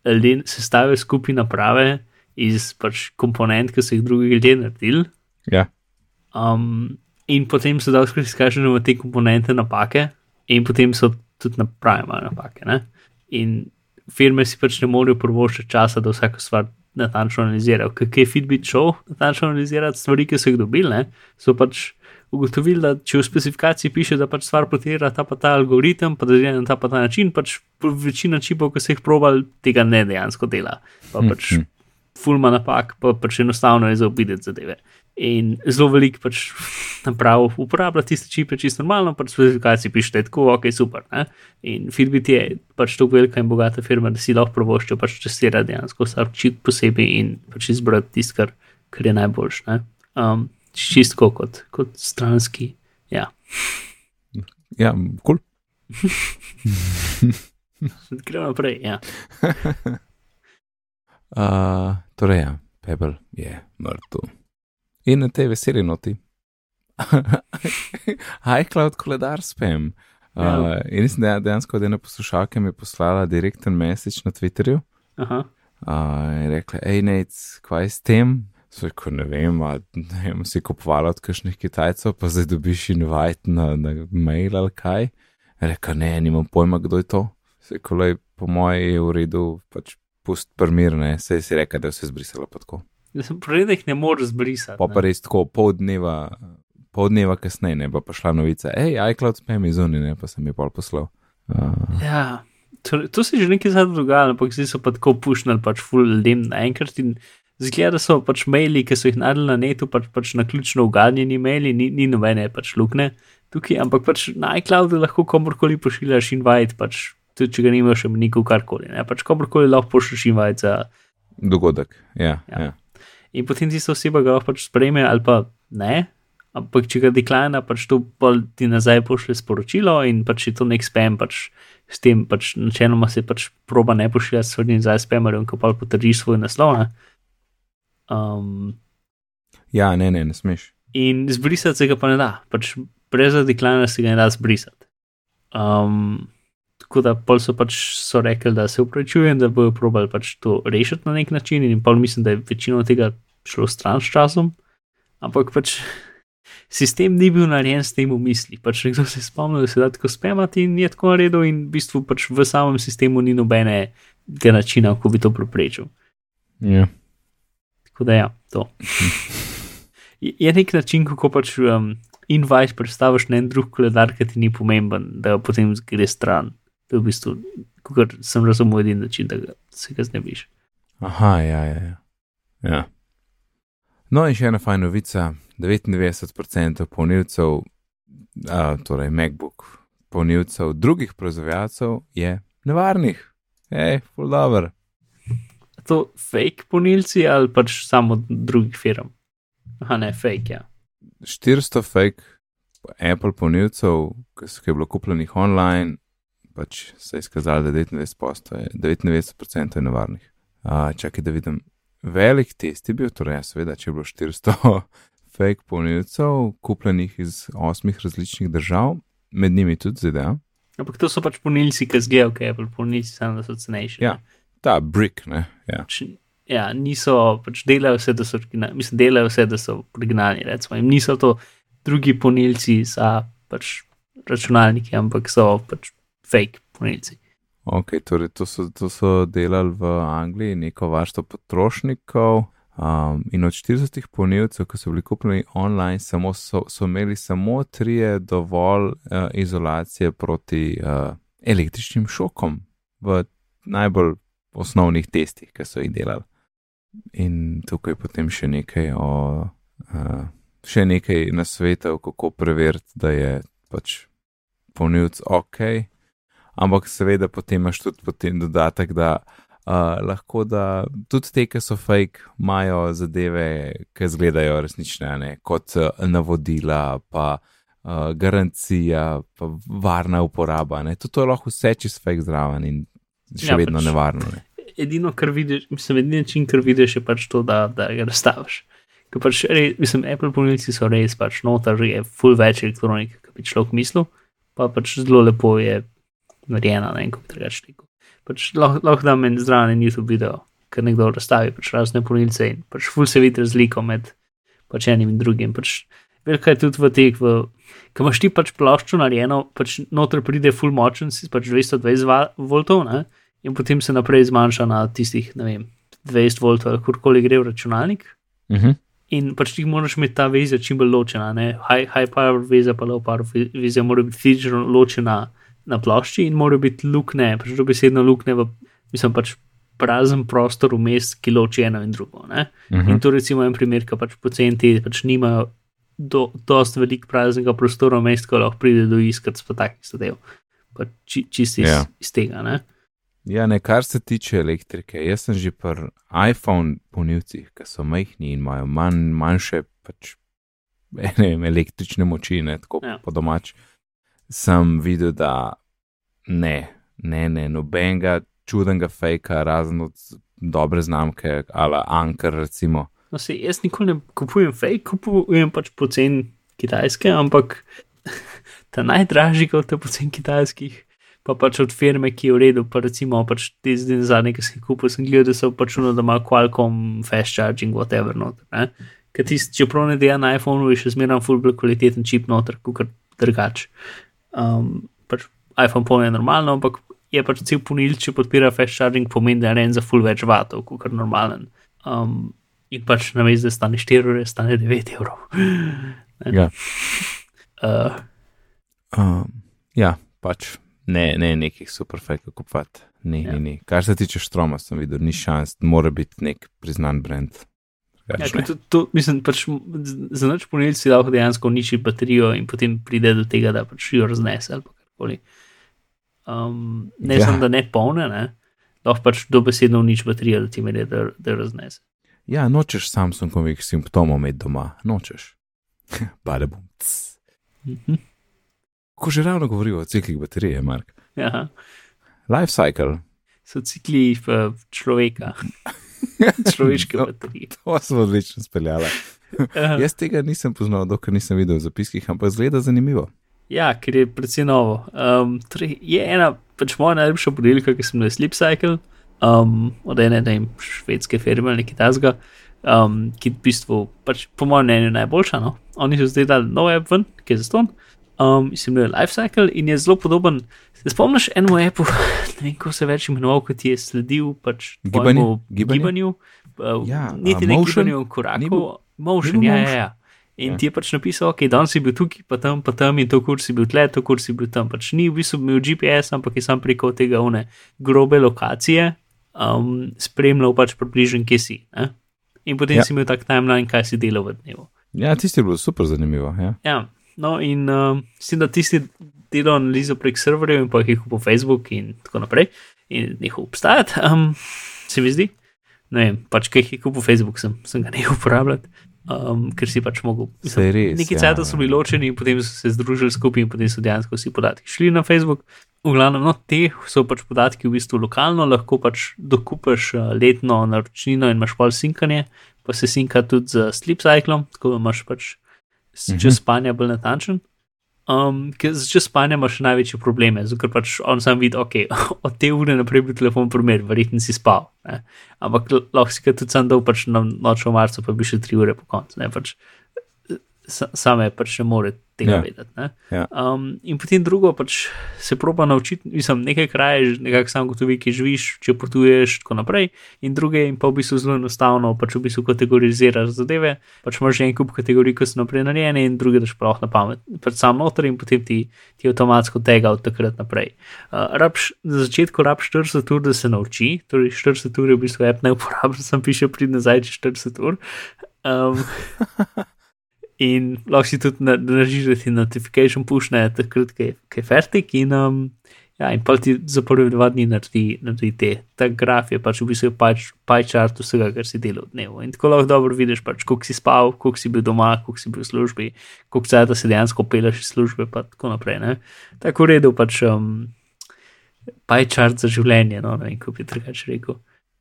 ljudje sestavijo skupaj naprave iz pač komponent, ki so jih drugi ljudje naredili. Ja, Um, in potem so dal izkažene v te komponente napake, in potem so tudi naprave imajo napake. Ne? In firme si pač ne morejo prvoščiti časa, da vsako stvar natančno analizirajo. Kaj je Fitbit šel natančno analizirati stvari, ki so jih dobili, ne? so pač ugotovili, da če v specifikaciji piše, da pač stvar potira ta pa ta algoritem, pa da dela na ta pa ta način, pač večina čipov, ki so jih probali, tega ne dejansko dela. Pa pač Mhm. fulma napak, pa pač enostavno je zaobideti zadeve. In zelo veliko pač naprav uporablja tiste čipe, čisto normalno, pač specifikacije piše, da je tako, ok, super. Ne? In Fitbit je pač tako velika in bogata firma, da si lahko prvoščijo pač testirati dejansko vsak čip posebej in pač izbrati tisto, kar, kar je najboljš. ne. Um, čistko kot, kot stranski. Ja, ja kul. gremo naprej. Ja. Uh, torej, ja, Pebble je mrtev. In na tej veseli noti. iCloud koledar spam. Uh, Ja. in da dejansko da ena poslušalka mi je poslala direkten message na Twitterju. Aha. Uh, in rekla, hej, nec, kaj s tem? So rekel, ne vem, a, ne vem, si kupovala od kakšnih Kitajcev, pa zdaj dobiš invite na, na mail ali kaj. Reka, ne, nimam pojma, kdo je to. Se kolej, po mojem je v redu, pač pust primir, ne, se si reka, da je vse zbrisalo pa tako. Jih ne moreš zbrisati. Pa pa res tako, pol dneva, pol dneva kasneje, ne, pa pa šla novica, hej, iCloud spam iz Uni, ne, pa sem ji pol poslal. Uh, Ja, to, to se je že nekaj zadnjega dogajalo, ampak zdaj so pa tako pušnili pač full ljudem naenkrat in zgleda, da so pač maili, ki so jih naredili na netu, pač, pač na ključno uganjeni maili, ni, ni nobene pač lukne tukaj, ampak pač na iCloudu lahko komorkoli pošiljaš invite, pač tudi če ga nimaš, še nikoli karkoli, ne, pač komorkoli lahko pošiljaš invite za dogodek, ja, Ja. ja. In potem tista oseba ga pač sprejme ali pa ne. Ampak, če ga deklina, pač to ti nazaj pošlje sporočilo in pač je to nek spam, pač s tem pač načeloma se pač proba ne pošiljati stvari nazaj spamerjem, ko pa potrdiš svoj naslov. Ne? Um, ja, ne, ne, ne smeš. in zbrisati se ga pa ne da, pač brez deklina se ga ne da zbrisati. Um, tako da pol so pač so rekli, da se upravičujem, da bojo probali pač to rešiti na nek način in pol mislim, da je večino tega šlo stran s časom, ampak pač sistem ni bil narejen s tem v misli. Pač nekdo se je spomnil, da se da tako spemati in je tako naredil in v bistvu pač v samem sistemu ni nobenega načina, kako bi to preprečil. Ja. Tako da ja, to. Je nek način, kako pač um, invite predstaviš na en drug koledar, ki ti ni pomemben, da potem gre stran. To je v bistvu, kot sem razumel, edini način, da ga, se ga znebiš. Aha, ja, ja. ja. ja. No, in še ena fajna novica: 99% polnilcev, uh, torej MacBook, polnilcev drugih proizvajalcev je nevarnih. Hej, full dobro. To fake polnilci ali pač samo drugih firm? Aha, ne, fake, ja. 400 fake Apple polnilcev, ki so je bilo kupljenih online, pač se je izkazalo, da 99% je, 99 je nevarnih. Uh, čakaj, da vidim. Velik test je bil, torej, ja, seveda, če je bilo 400 fake polnilcev, kupljenih iz osmih različnih držav, med njimi tudi ZDA. Ampak to so pač polnilci, ki zgejo, ki Apple polnilci, samo da so cenejši. Ja, ta brick, ne. Ja. Pač, ja, niso, pač delajo vse, da so, mislim, delajo vse, da so originalni, recimo. In niso to drugi polnilci za pač računalnike, ampak so pač fake polnilci. Ok, torej to so, to so delali v Angliji, neko varstvo potrošnikov. Um, in od 40 polnilcev, ki so bili kupljeni online, samo so, so imeli samo trije dovolj uh, izolacije proti uh, električnim šokom v najbolj osnovnih testih, ki so jih delali. In tukaj potem še nekaj o. Uh, še nekaj na svetu, kako preveriti, da je pač polnilc ok, ampak seveda potem imaš tudi potem dodatek, da uh, lahko da tudi te, ki so fake, imajo zadeve, ki izgledajo resnične, ne, kot uh, navodila, pa uh, garancija, pa varna uporaba. Ne. Tudi to je lahko vse čez fake zraven in še Ja, vedno pač- nevarno. Ne. Edino, kar vidiš, mislim, edini način, kar vidiš, je pač to, da, da ga razstaviš. Ker pač, res, mislim, Apple polnilci so res pač noter, je full več elektronike, kot bi človek mislil, pa pač zelo lepo je narejena na enem drugačnem. Pač lahko, lahko da meni zraven en YouTube video, ker nekdo razstavi pač razne polnilce in pač full se vidi razliko med pač enim in drugim. Pač velika je tudi v teh, ko imaš ti pač ploščo narejeno, pač noter pride full močen, si pač 220 va- voltov, ne? in potem se naprej zmanjša na tistih, ne vem, 20 voltov ali kurkoli gre v računalnik. Uh -huh. In pač ti moraš imeti ta veza čim bolj ločena, ne? high, high power veza, pa low power ve- veza mora biti fizično ločena na plošči in mora biti lukne, pač dobesedno lukne v, mislim, pač prazen prostor vmes, ki loči eno in drugo. Ne? Uh In -huh. to recimo en primer, ki pač pocenti pač nimajo do, dost velik praznega prostora vmes, ko lahko pride do iskati pa takih zadev. Pa či, čisto iz, Ja. iz tega, ne? Ja, ne, kar se tiče elektrike, jaz sem že pri iPhone polnilcih, ki so majhni in imajo manj, manjše pač, ne vem, električne moči, ne, tako Ja. po domač, sem videl, da ne, ne, ne, nobenega čudenega fejka, razen od dobre znamke, ali Anker, recimo. No, se, jaz nikoli ne kupujem fake, kupujem pač pocen kitajske, ampak ta najdražji od teh pocen kitajskih, pa pač od firme, ki je v redu, pa recimo pač te zdaj zadnje, ki sem kupil, sem gledal, da so pač uno, da ima Qualcomm, fast charging, whatever noter. ne. Ker tisti, čeprav ne dela na iPhonu, je še zmeraj full bolj kvaliteten čip noter, kot drugač. Um, pač iPhone je normalno, ampak je pač cel punil, če podpira fast charging, pomeni, da je en za full več vatov, kot normalen. Um, in pač na mestu, da stane 4 ure, stane 9 evrov. Ja. Uh, Um, ja, pač ne, ne nekih super fejkov kupovati. Ne, Ja. ja. ne, ne. Kar se tiče štroma, sem videl, ni šans, mora biti nek priznan brand. Ja, Drugače ker ne. to, to, mislim, pač za noč ponilci lahko dejansko uniči baterijo in potem pride do tega, da pač jo raznese ali pa karkoli. Um, ne Ja. ja. samo, da ne polne, ne, lahko pač dobesedno uniči baterijo, da ti mere, da, da raznese. Ja, nočeš Samsungovih simptomov imeti doma, nočeš. Bale bom. Mhm. Ko že ravno govorijo o ciklih baterije, Mark. Ja, Life cycle. so cikli uh, človeka, človeške No, baterije. To smo odlično speljali. Jaz tega nisem poznal, dokler nisem videl v zapiskih, ampak zgleda zanimivo. Ja, ker je precej novo. Um, torej je ena, pač moja najljubša podelka, ki sem jo Sleep Cycle, um, od ene ne vem, švedske firme ali nekaj tasga, um, ki je v bistvu, pač, po mojem mnenju, najboljša. No? Oni so zdaj dali nov app ven, ki je za ston. Um, in se imenuje Life Cycle in je zelo podoben. Se spomniš enemu appu, ne vem, kako se več imenoval, kot je sledil pač Gibanju? tvojemu Gibanju? Uh, Ja, niti ne gibanju korakov, motion, ja, ja, motion? ja. In ti je pač napisal, ok, danes si bil tukaj, pa tam, pa tam in to kur si bil tle, to kur si bil tam. Pač ni v bistvu imel GPS, ampak je sam preko tega une grobe lokacije um, spremljal pač približen, kje si. Ne? In potem Ja. si imel tak timeline, kaj si delal v dnevu. Ja, tisti je bilo super zanimivo. Ja. Ja, no in s tem, da tisti delo analizo prek serverjev in pa jih po Facebook in tako naprej, in njihov obstajati, um, se mi zdi. Ne vem, pač kaj jih kupil Facebook, sem, sem ga nehal uporabljati, um, ker si pač mogel. Saj res, Neki ja, cajt so bili ločeni in potem so se združili skupaj in potem so dejansko vsi podatki šli na Facebook. V glavnem, no, te so pač podatki v bistvu lokalno, lahko pač dokupaš uh, letno naročnino in imaš pol sinkanje, pa se sinka tudi z sleep cyclom, tako da imaš pač s- čas spanja bolj natančen. Um, ker z čas spanja imaš največje probleme, zato pač on sam vidi, ok, od te ure naprej bi telefon primer, verjetno si spal. Ne? Ampak lahko si ga tudi sam dal pač na noč v marcu, pa bi še tri ure po koncu. ne, Pač, sa- same pač ne more tega Ja. vedeti. Ne? Ja. Um, in potem drugo, pač se proba naučiti, mislim, nekaj kraje, nekako sam gotovi, ki živiš, če potuješ, tako naprej. In druge, in pa v bistvu zelo enostavno, pač v bistvu kategoriziraš zadeve. Pač imaš že en kup kategorij, ki so naprej narejene, in druge daš prav na pamet. Pač sam noter in potem ti, ti avtomatsko tega od takrat naprej. Uh, rabš, na začetku rabiš 40 ur, da se nauči, torej 40 ur je v bistvu app ne uporablja, sem piše prid nazaj čez 40 ur. Um, In lahko si tudi na- narediš, da ti notifikation pušne, takrat, ko je, fertik. In, um, ja, in pa ti za prve dva dni naredi, naredi te. Ta graf je pač v bistvu pač chart vsega, kar si delal v dnevu. In tako lahko dobro vidiš, pač, koliko si spal, koliko si bil doma, koliko si bil v službi, koliko cajt se dejansko peleš iz službe, pa tako naprej. Ne? Tako v redu, pač um, pie chart za življenje, no, ne vem, kako bi drugače rekel.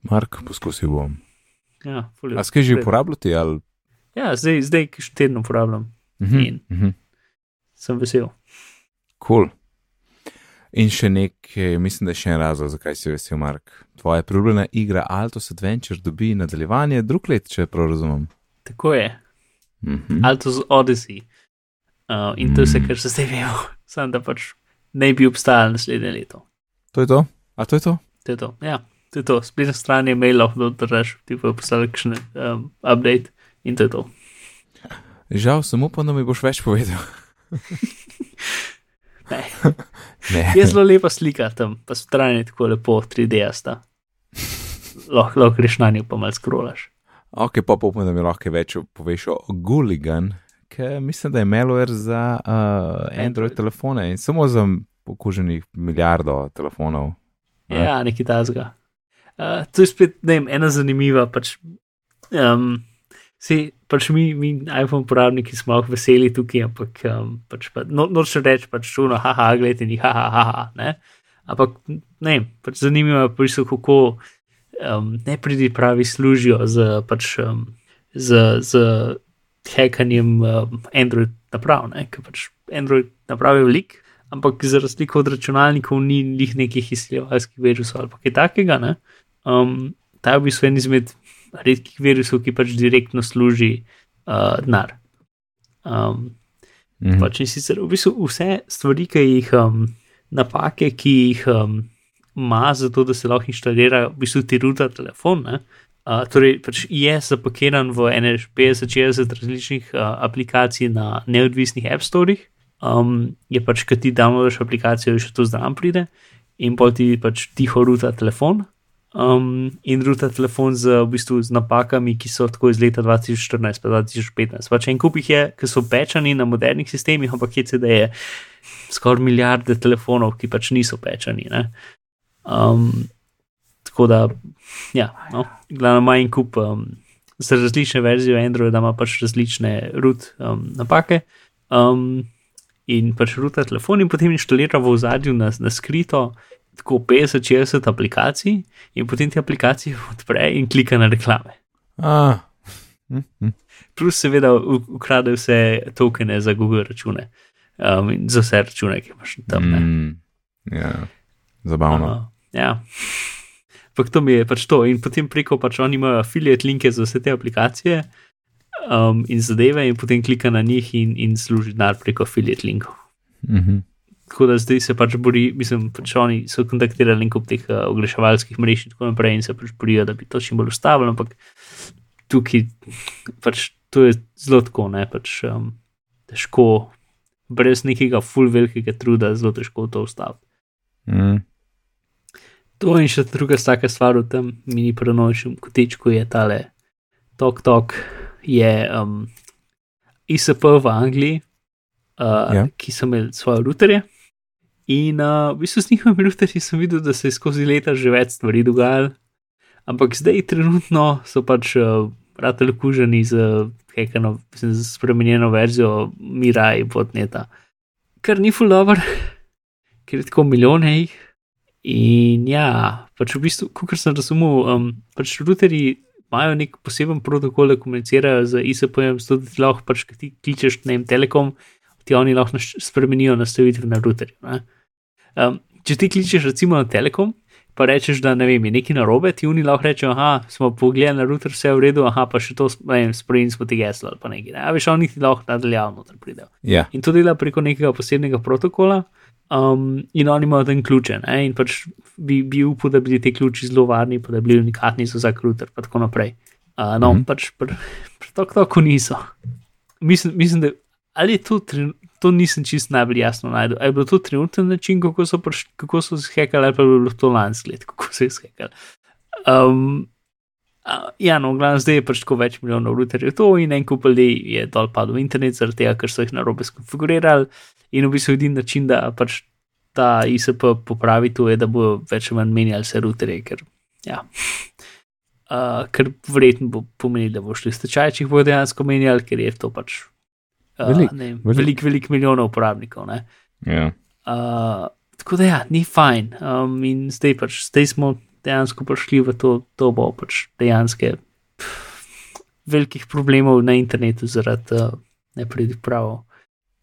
Mark, poskusil bom. Ja, A skaj že uporabljati? Ali... Ja, zdaj, zdaj še teden uporabljam, Mhm, In? mhm. sem vesel. Cool. In še nekaj, mislim, da je še en razlog, zakaj si vesel, Mark. Tvoja priljubljena igra Altos Adventure dobi nadaljevanje drug let, če prav razumem. Tako je. Mhm. Altos Odyssey. Uh, in to je vse, Mm. kar se zdaj vemo. Sam da pač ne bi obstajal naslednje leto. To je to? A to je to? To je to. Ja, to je to. Spletna stran je mail, lahko držaš, ti pa poslal kakšen um, update in to je to. Žal, samo upam, da mi boš več povedal. Ne. ne. Je zelo lepa slika tam, pa stran je tako lepo, 3D sta. Lahko lahko greš na njo, pa mal skrolaš. Ok, pa pa upam, da mi lahko več poveš o Gulligan, ki mislim, da je malware za uh, Android Android. telefone in samo za okuženih milijardo telefonov. Ne? Ja, nekaj tazga. Uh, to je spet, ne vem, ena zanimiva. Pač, um, si, pač mi, mi iPhone uporabniki smo lahko veseli tukaj, ampak um, pač pa, no, noč reči, pač čuno, haha, gledaj, ni haha, haha. Ne? Ampak ne, pač zanimivo je, pač, kako um, ne pridi pravi služijo z, pač, um, z, z hekanjem um, Android naprav, ker pač Android naprav je velik, ampak za razliko od računalnikov ni njih nekih izsiljevalskih virusov ali kaj takega. Ne? Um, ta je v bistvu en izmed redkih virusov, ki pač direktno služi uh, denar. Um, Mhm. pač in sicer v bistvu vse stvari, ki jih um, napake, ki jih um, ima za to, da se lahko inštalira, v bistvu ti ruta telefon. Ne? Uh, torej, pač je zapakiran v 50-60 različnih uh, aplikacij na neodvisnih App Storeh, um, je pač, ki ti downloadiš aplikacijo, še to zraven pride in pa ti pač tiho ruta telefon. Um, in ruta telefon z, v bistvu, z napakami, ki so tako iz leta 2014 pa 2015. Pač en kup jih je, ki so pečani na modernih sistemih, ampak je CD je skoraj milijarde telefonov, ki pač niso pečani. ne. Um, tako da, ja, no, glavno ima en kup um, za različne verzije Androida, ima pač različne root um, napake. Um, in pač ruta telefon in potem inštalira v ozadju na, na skrito tako 50-60 aplikacij, in potem te aplikacije odpre in klika na reklame. Ah. Hm, hm. Plus, seveda, ukrade vse tokene za Google račune um, in za vse račune, ki imaš tam. ne. Mm, ja, zabavno. Uh, ja. Ampak to mi je pač to. In potem preko pač oni imajo affiliate linke za vse te aplikacije um, in zadeve, in potem klika na njih in, in služi denar preko affiliate linkov. Mhm. Tako da zdaj se pač bori, mislim, pač oni so kontaktirali kup teh uh, oglaševalskih mrež in tako naprej in se pač borijo, da bi to čim bolj ustavili, ampak tukaj pač to je zelo tako, ne pač um, težko, brez nekega full velikega truda, zelo težko to ustaviti. Mm. To in še druga staka stvar v tem mini prenočnem kotičku je tale Tok Tok, je um, ISP v Angliji, uh, Ja. ki so imeli svoje routerje. In uh, v bistvu z njihovimi routerji sem videl, da se je skozi leta že več stvari dogajalo, ampak zdaj trenutno so pač uh, rateli kuženi z, hekano, mislim, z spremenjeno verzijo Mirai botneta, kar ni full dobro, ker je tako milijone jih. In ja, pač v bistvu, kot sem razumel, um, pač routerji imajo nek poseben protokol, da komunicirajo z ISP-jem, zato ti lahko pač, ti kličeš na Telekom, ti oni lahko spremenijo nastavitve na routerju. ne. Um, če ti kličeš recimo na Telekom, pa rečeš, da ne vem, je nekaj narobe, ti oni lahko rečejo, aha, smo pogledali na router, vse je v redu, aha, pa še to, ne vem, spremenili smo ti geslo ali pa nekaj. Ne? A veš, oni ti lahko nadaljavno noter pridejo. Ja, In to dela preko nekega posebnega protokola, um, in oni imajo tam ključe. Ne? In pač bi, bi upal, da bi ti ključi zelo varni, pa da bi bili unikatni za vsak router, pa tako naprej. Uh, no, mm. -hmm. pač pri pri tako tako niso. Mislim, mislim, da ali je to, tren- to nisem čist najbolj jasno najdel. Ali je bil to trenutni način, kako so, priš, kako so se hekali, ali pa je bilo to lansko let, kako so se hekali. Um, a, ja, no, glavno zdaj je pač tako več milijonov routerjev to in en kup ljudi je dol padel v internet, zaradi tega, ker so jih narobe skonfigurirali. In v bistvu edini način, da pač ta ISP popravi to, je, da bo več ali manj menjali se routerje, ker, ja. uh, ker verjetno bo pomenilo, da bo šli stečaj, če jih bodo dejansko menjali, ker je to pač uh, Velik, vem, velik. milijonov uporabnikov. Ne? ja. Uh, tako da, ja, ni fajn. Um, in zdaj pač, zdaj smo dejansko prišli v to, to bo pač dejansko velikih problemov na internetu zaradi uh, nepripravov.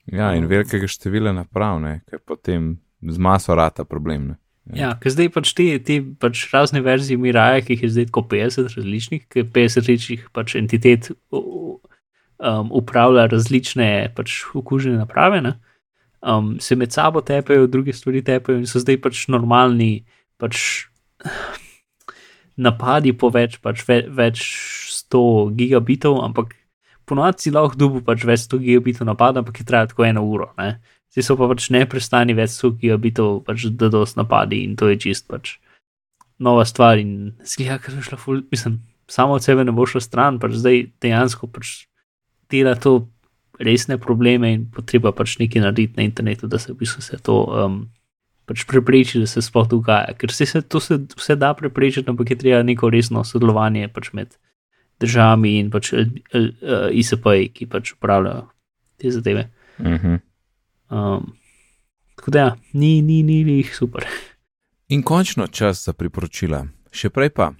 ja, in velikega števila naprav, ne, ker potem z maso rata problem. Ne. Ja, ker zdaj pač te, te pač razne verzije Miraja, ki jih je zdaj tako 50 različnih, ker 50 različnih pač entitet um, upravlja različne pač okužene naprave, ne? um, se med sabo tepejo, druge stvari tepejo in so zdaj pač normalni pač napadi po več, pač ve, več 100 gigabitov, ampak ponovadi si lahko dubu pač več 100 gigabitov napada, ampak je traja tako eno uro. Ne? Zdaj so pa pač neprestani več 100 gigabitov, pač da dos napadi in to je čist pač nova stvar in zgleda, ker je šla ful, mislim, samo od sebe ne bo šla stran, pač zdaj dejansko pač dela to resne probleme in potreba pač nekaj narediti na internetu, da se v bistvu se to um, pač prepreči, da se sploh dogaja. Ker se, se to se vse da preprečiti, ampak je treba neko resno sodelovanje pač med državami in pač uh, ISP-ji, ki pač upravljajo te zadeve. Uh -huh. Um, tako da, ja, ni, ni, ni, ni super. In končno čas za priporočila. Še prej pa,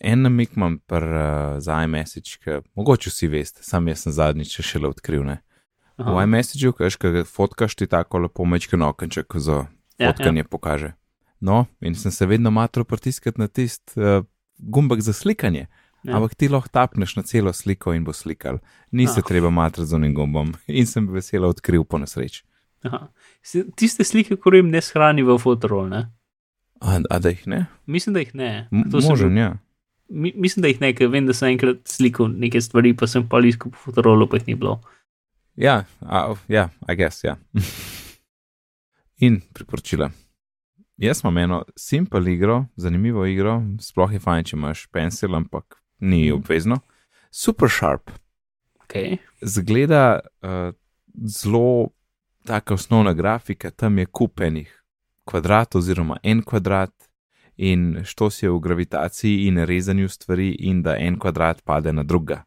en namik imam pr, uh, za iMessage, ki mogoče vsi veste, sam jaz sem zadnjič še šele odkril. Ne? V Aha. iMessageu, kaš, ki ga fotkaš, ti tako lepo mečken okenček za Ja, fotkanje pokaže. No, in sem se vedno matro pritiskati na tisti uh, gumbek za slikanje. Ja. Ampak ti lahko tapneš na celo sliko in bo slikal. Ni se Ah. treba matrati z unim gumbom. In sem veselo odkril po nesreči. Tiste slike, ko jim ne shrani v fotorol, ne? A, a da jih ne? Mislim, da jih ne. To sem Možen, bil- ja. Mi, mislim, da jih ne, ker vem, da sem enkrat slikal neke stvari, pa sem pa iskal po fotorolu, pa jih ni bilo. Ja, a, ja, I guess, ja. In priporočila. Jaz imam eno simpel igro, zanimivo igro, sploh je fajn, če imaš pencil, ampak ni obvezno. Super Sharp. Okay. Zgleda uh, zelo taka osnovna grafika, tam je kup enih kvadratov oziroma en kvadrat in što si je v gravitaciji in rezanju stvari in da en kvadrat pade na druga.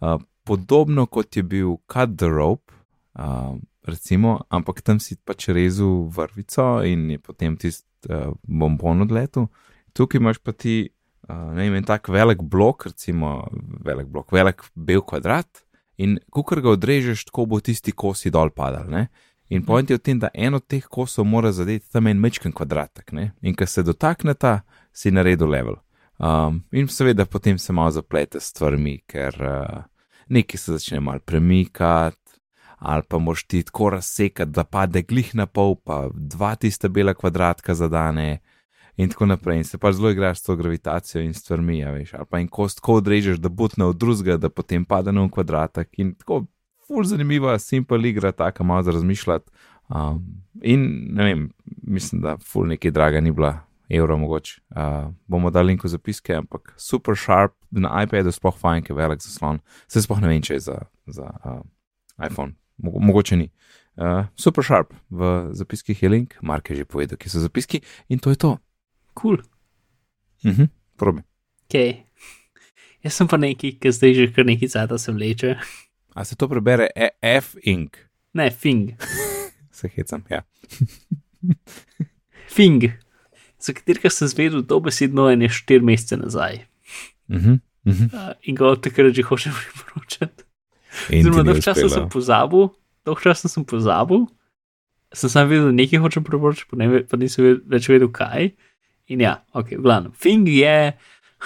Uh, podobno kot je bil Cut the Rope, uh, recimo, ampak tam si pač rezal vrvico in je potem tisti uh, bombon odletel. Tukaj imaš pa ti, uh, ne vem, en tak velik blok, recimo velik blok, velik bel kvadrat in kukar ga odrežeš, tako bo tisti kosi dol padal. Ne? In point je v tem, da en od teh kosov mora zadeti tam en mečken kvadratek. Ne? In ko se dotakneta, si naredil level. Um, in seveda potem se malo zaplete s stvarmi, ker uh, nekaj se začne mal premikati, ali pa moš ti tako razsekati, da pade glih na pol, pa dva tista bela kvadratka zadane. in tako naprej. In se pa zelo igraš s to gravitacijo in stvarmi, ja, veš, ali pa en kost tako odrežeš, da butne od drugega, da potem pade na kvadratek. In tako, ful zanimiva, simpel igra, tako malo za razmišljati. Um, in ne vem, mislim, da ful nekaj draga ni bila. Euro, mogoče uh, bomo dali link v zapiske, ampak super sharp, na iPadu sploh fajn, ki je velik zaslon. Se sploh ne vem, če je za, za uh, iPhone, Mo mogoče ni. Uh, super sharp, v zapiskih je link, Mark je že povedal, ki so zapiski in to je to. Kul. Cool. Uh -huh, probi. Okay. Jaz sem pa neki, ki zdaj že kar neki cajt se vleče. A se to prebere e F-ing? Ne, fing. se hecam, ja. fing, za katerega sem zvedel dobesedno ene štiri mesece nazaj. Uh -huh, uh -huh. Uh, in ga od takrat že hočem priporočati. Zelo dolgo časa sem pozabil, dolgo časa sem pozabil, sem samo vedel, da nekaj hočem priporočiti, pa, ne, pa nisem več vedel kaj. In ja, ok, v glavnem. Fing je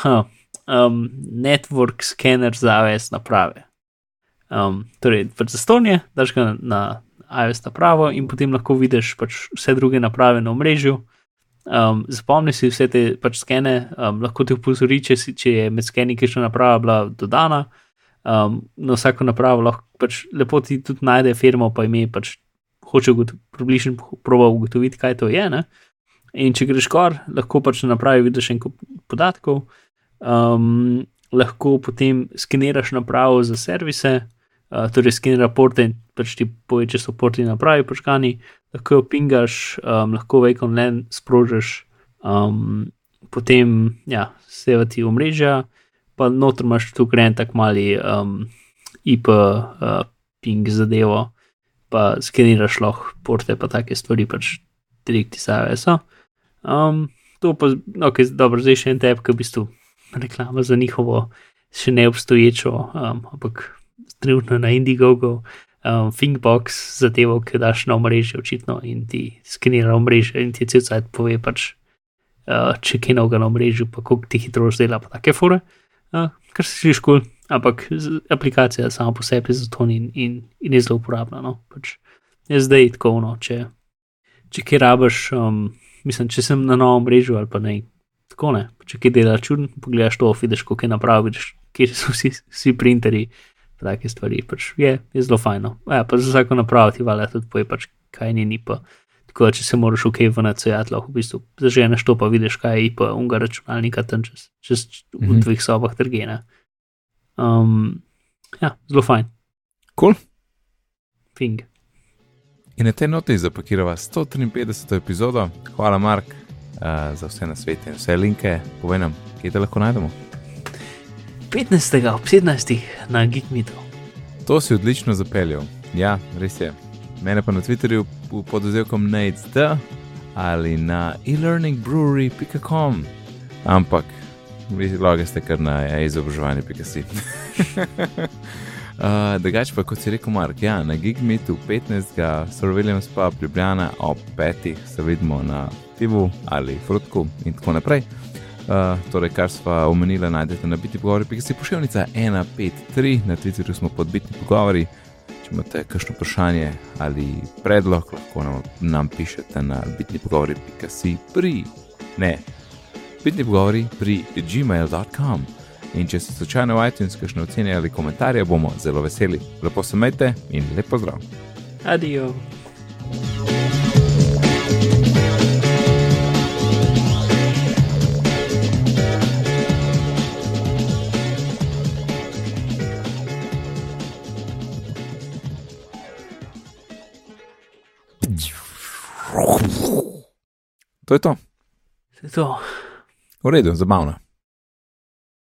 huh, um, network scanner za iOS naprave. Um, torej, pač za stonje, daš ga na, na iOS napravo in potem lahko vidiš pač vse druge naprave na omrežju. Um, zapomni si vse te pač skene, um, lahko ti upozori, če, si, če je med skeni kakšna naprava bila dodana. Um, na vsako napravo lahko pač lepo ti tudi najde firmo, pa ime, pač hoče približno proba ugotoviti, kaj to je. Ne? In če greš kar, lahko pač na napravi vidiš en kup podatkov, um, lahko potem skeniraš napravo za servise, uh, torej skenira porte in pač ti poje, če so porti napravi počkani, lahko jo pingaš, um, lahko vejkom len sprožiš, um, potem ja, sevati omrežja, pa noter imaš tu gren tak mali um, IP uh, ping zadevo, pa skeniraš lahko porte, pa take stvari pač direkti SAVS-a. Um, to pa, ok, dobro, zdaj še en tep, ki v bistvu reklama za njihovo še neobstoječo, um, ampak trenutno na Indiegogo, um, Thinkbox zadevo, ki daš na omrežje, očitno in ti skenira omrežje in ti cel cajt pove, pač, uh, če kaj novega na omrežju, pa koliko ti hitro zdela, pa take fore, uh, kar se sliši kul, ampak aplikacija sama po sebi zato in, in, in je zelo uporabna. No? Pač je zdaj tako, no, če, če kaj rabaš, um, mislim, če sem na novem mrežu ali pa ne. Tako ne, če kaj dela čudno, pogledaš to, vidiš, kako je napravil, kje so vsi, vsi printerji, take stvari. Pač je, je zelo fajno. Ja, pa za vsako napravo ti valja tudi poje, pač kaj ni ni pa. Tako da, če se moraš v KV na cejat, lahko v bistvu zaženeš to, pa vidiš, kaj je pa unga računalnika tam čez, čez mm -hmm. v dveh sobah trgena. Um, ja, zelo fajn. Kul. Cool. Fing. In na tej noti zapakirava 153. epizodo. Hvala, Mark, uh, za vse na svetu in vse linke. Povej nam, kje te lahko najdemo. 15. ob 17. na Geekmitu. To si odlično zapeljal. Ja, res je. Mene pa na Twitterju pod oddelkom NAIDS ali na e-learningbrewery.com. Ampak, vi loge ste kar na izobraževanje.com. Uh, Drugač pa, kot si rekel, Mark, ja, na Gigmitu 15. Surveillance pa Ljubljana ob 5. se vidimo na Tivu ali Frutku in tako naprej. Uh, torej, kar smo omenili, najdete na biti pogovori, pika si pošiljnica 153, na Twitterju smo pod bitni pogovori. Če imate kakšno vprašanje ali predlog, lahko nam, nam pišete na bitni pogovori, pika si pri, ne, bitni pogovori pri gmail.com. In če ste slučajno v iTunes, kakšne ocene ali komentarje, bomo zelo veseli. Lepo se majte in lepo zdrav. Adijo. To je to. To je to. V redu, zabavno.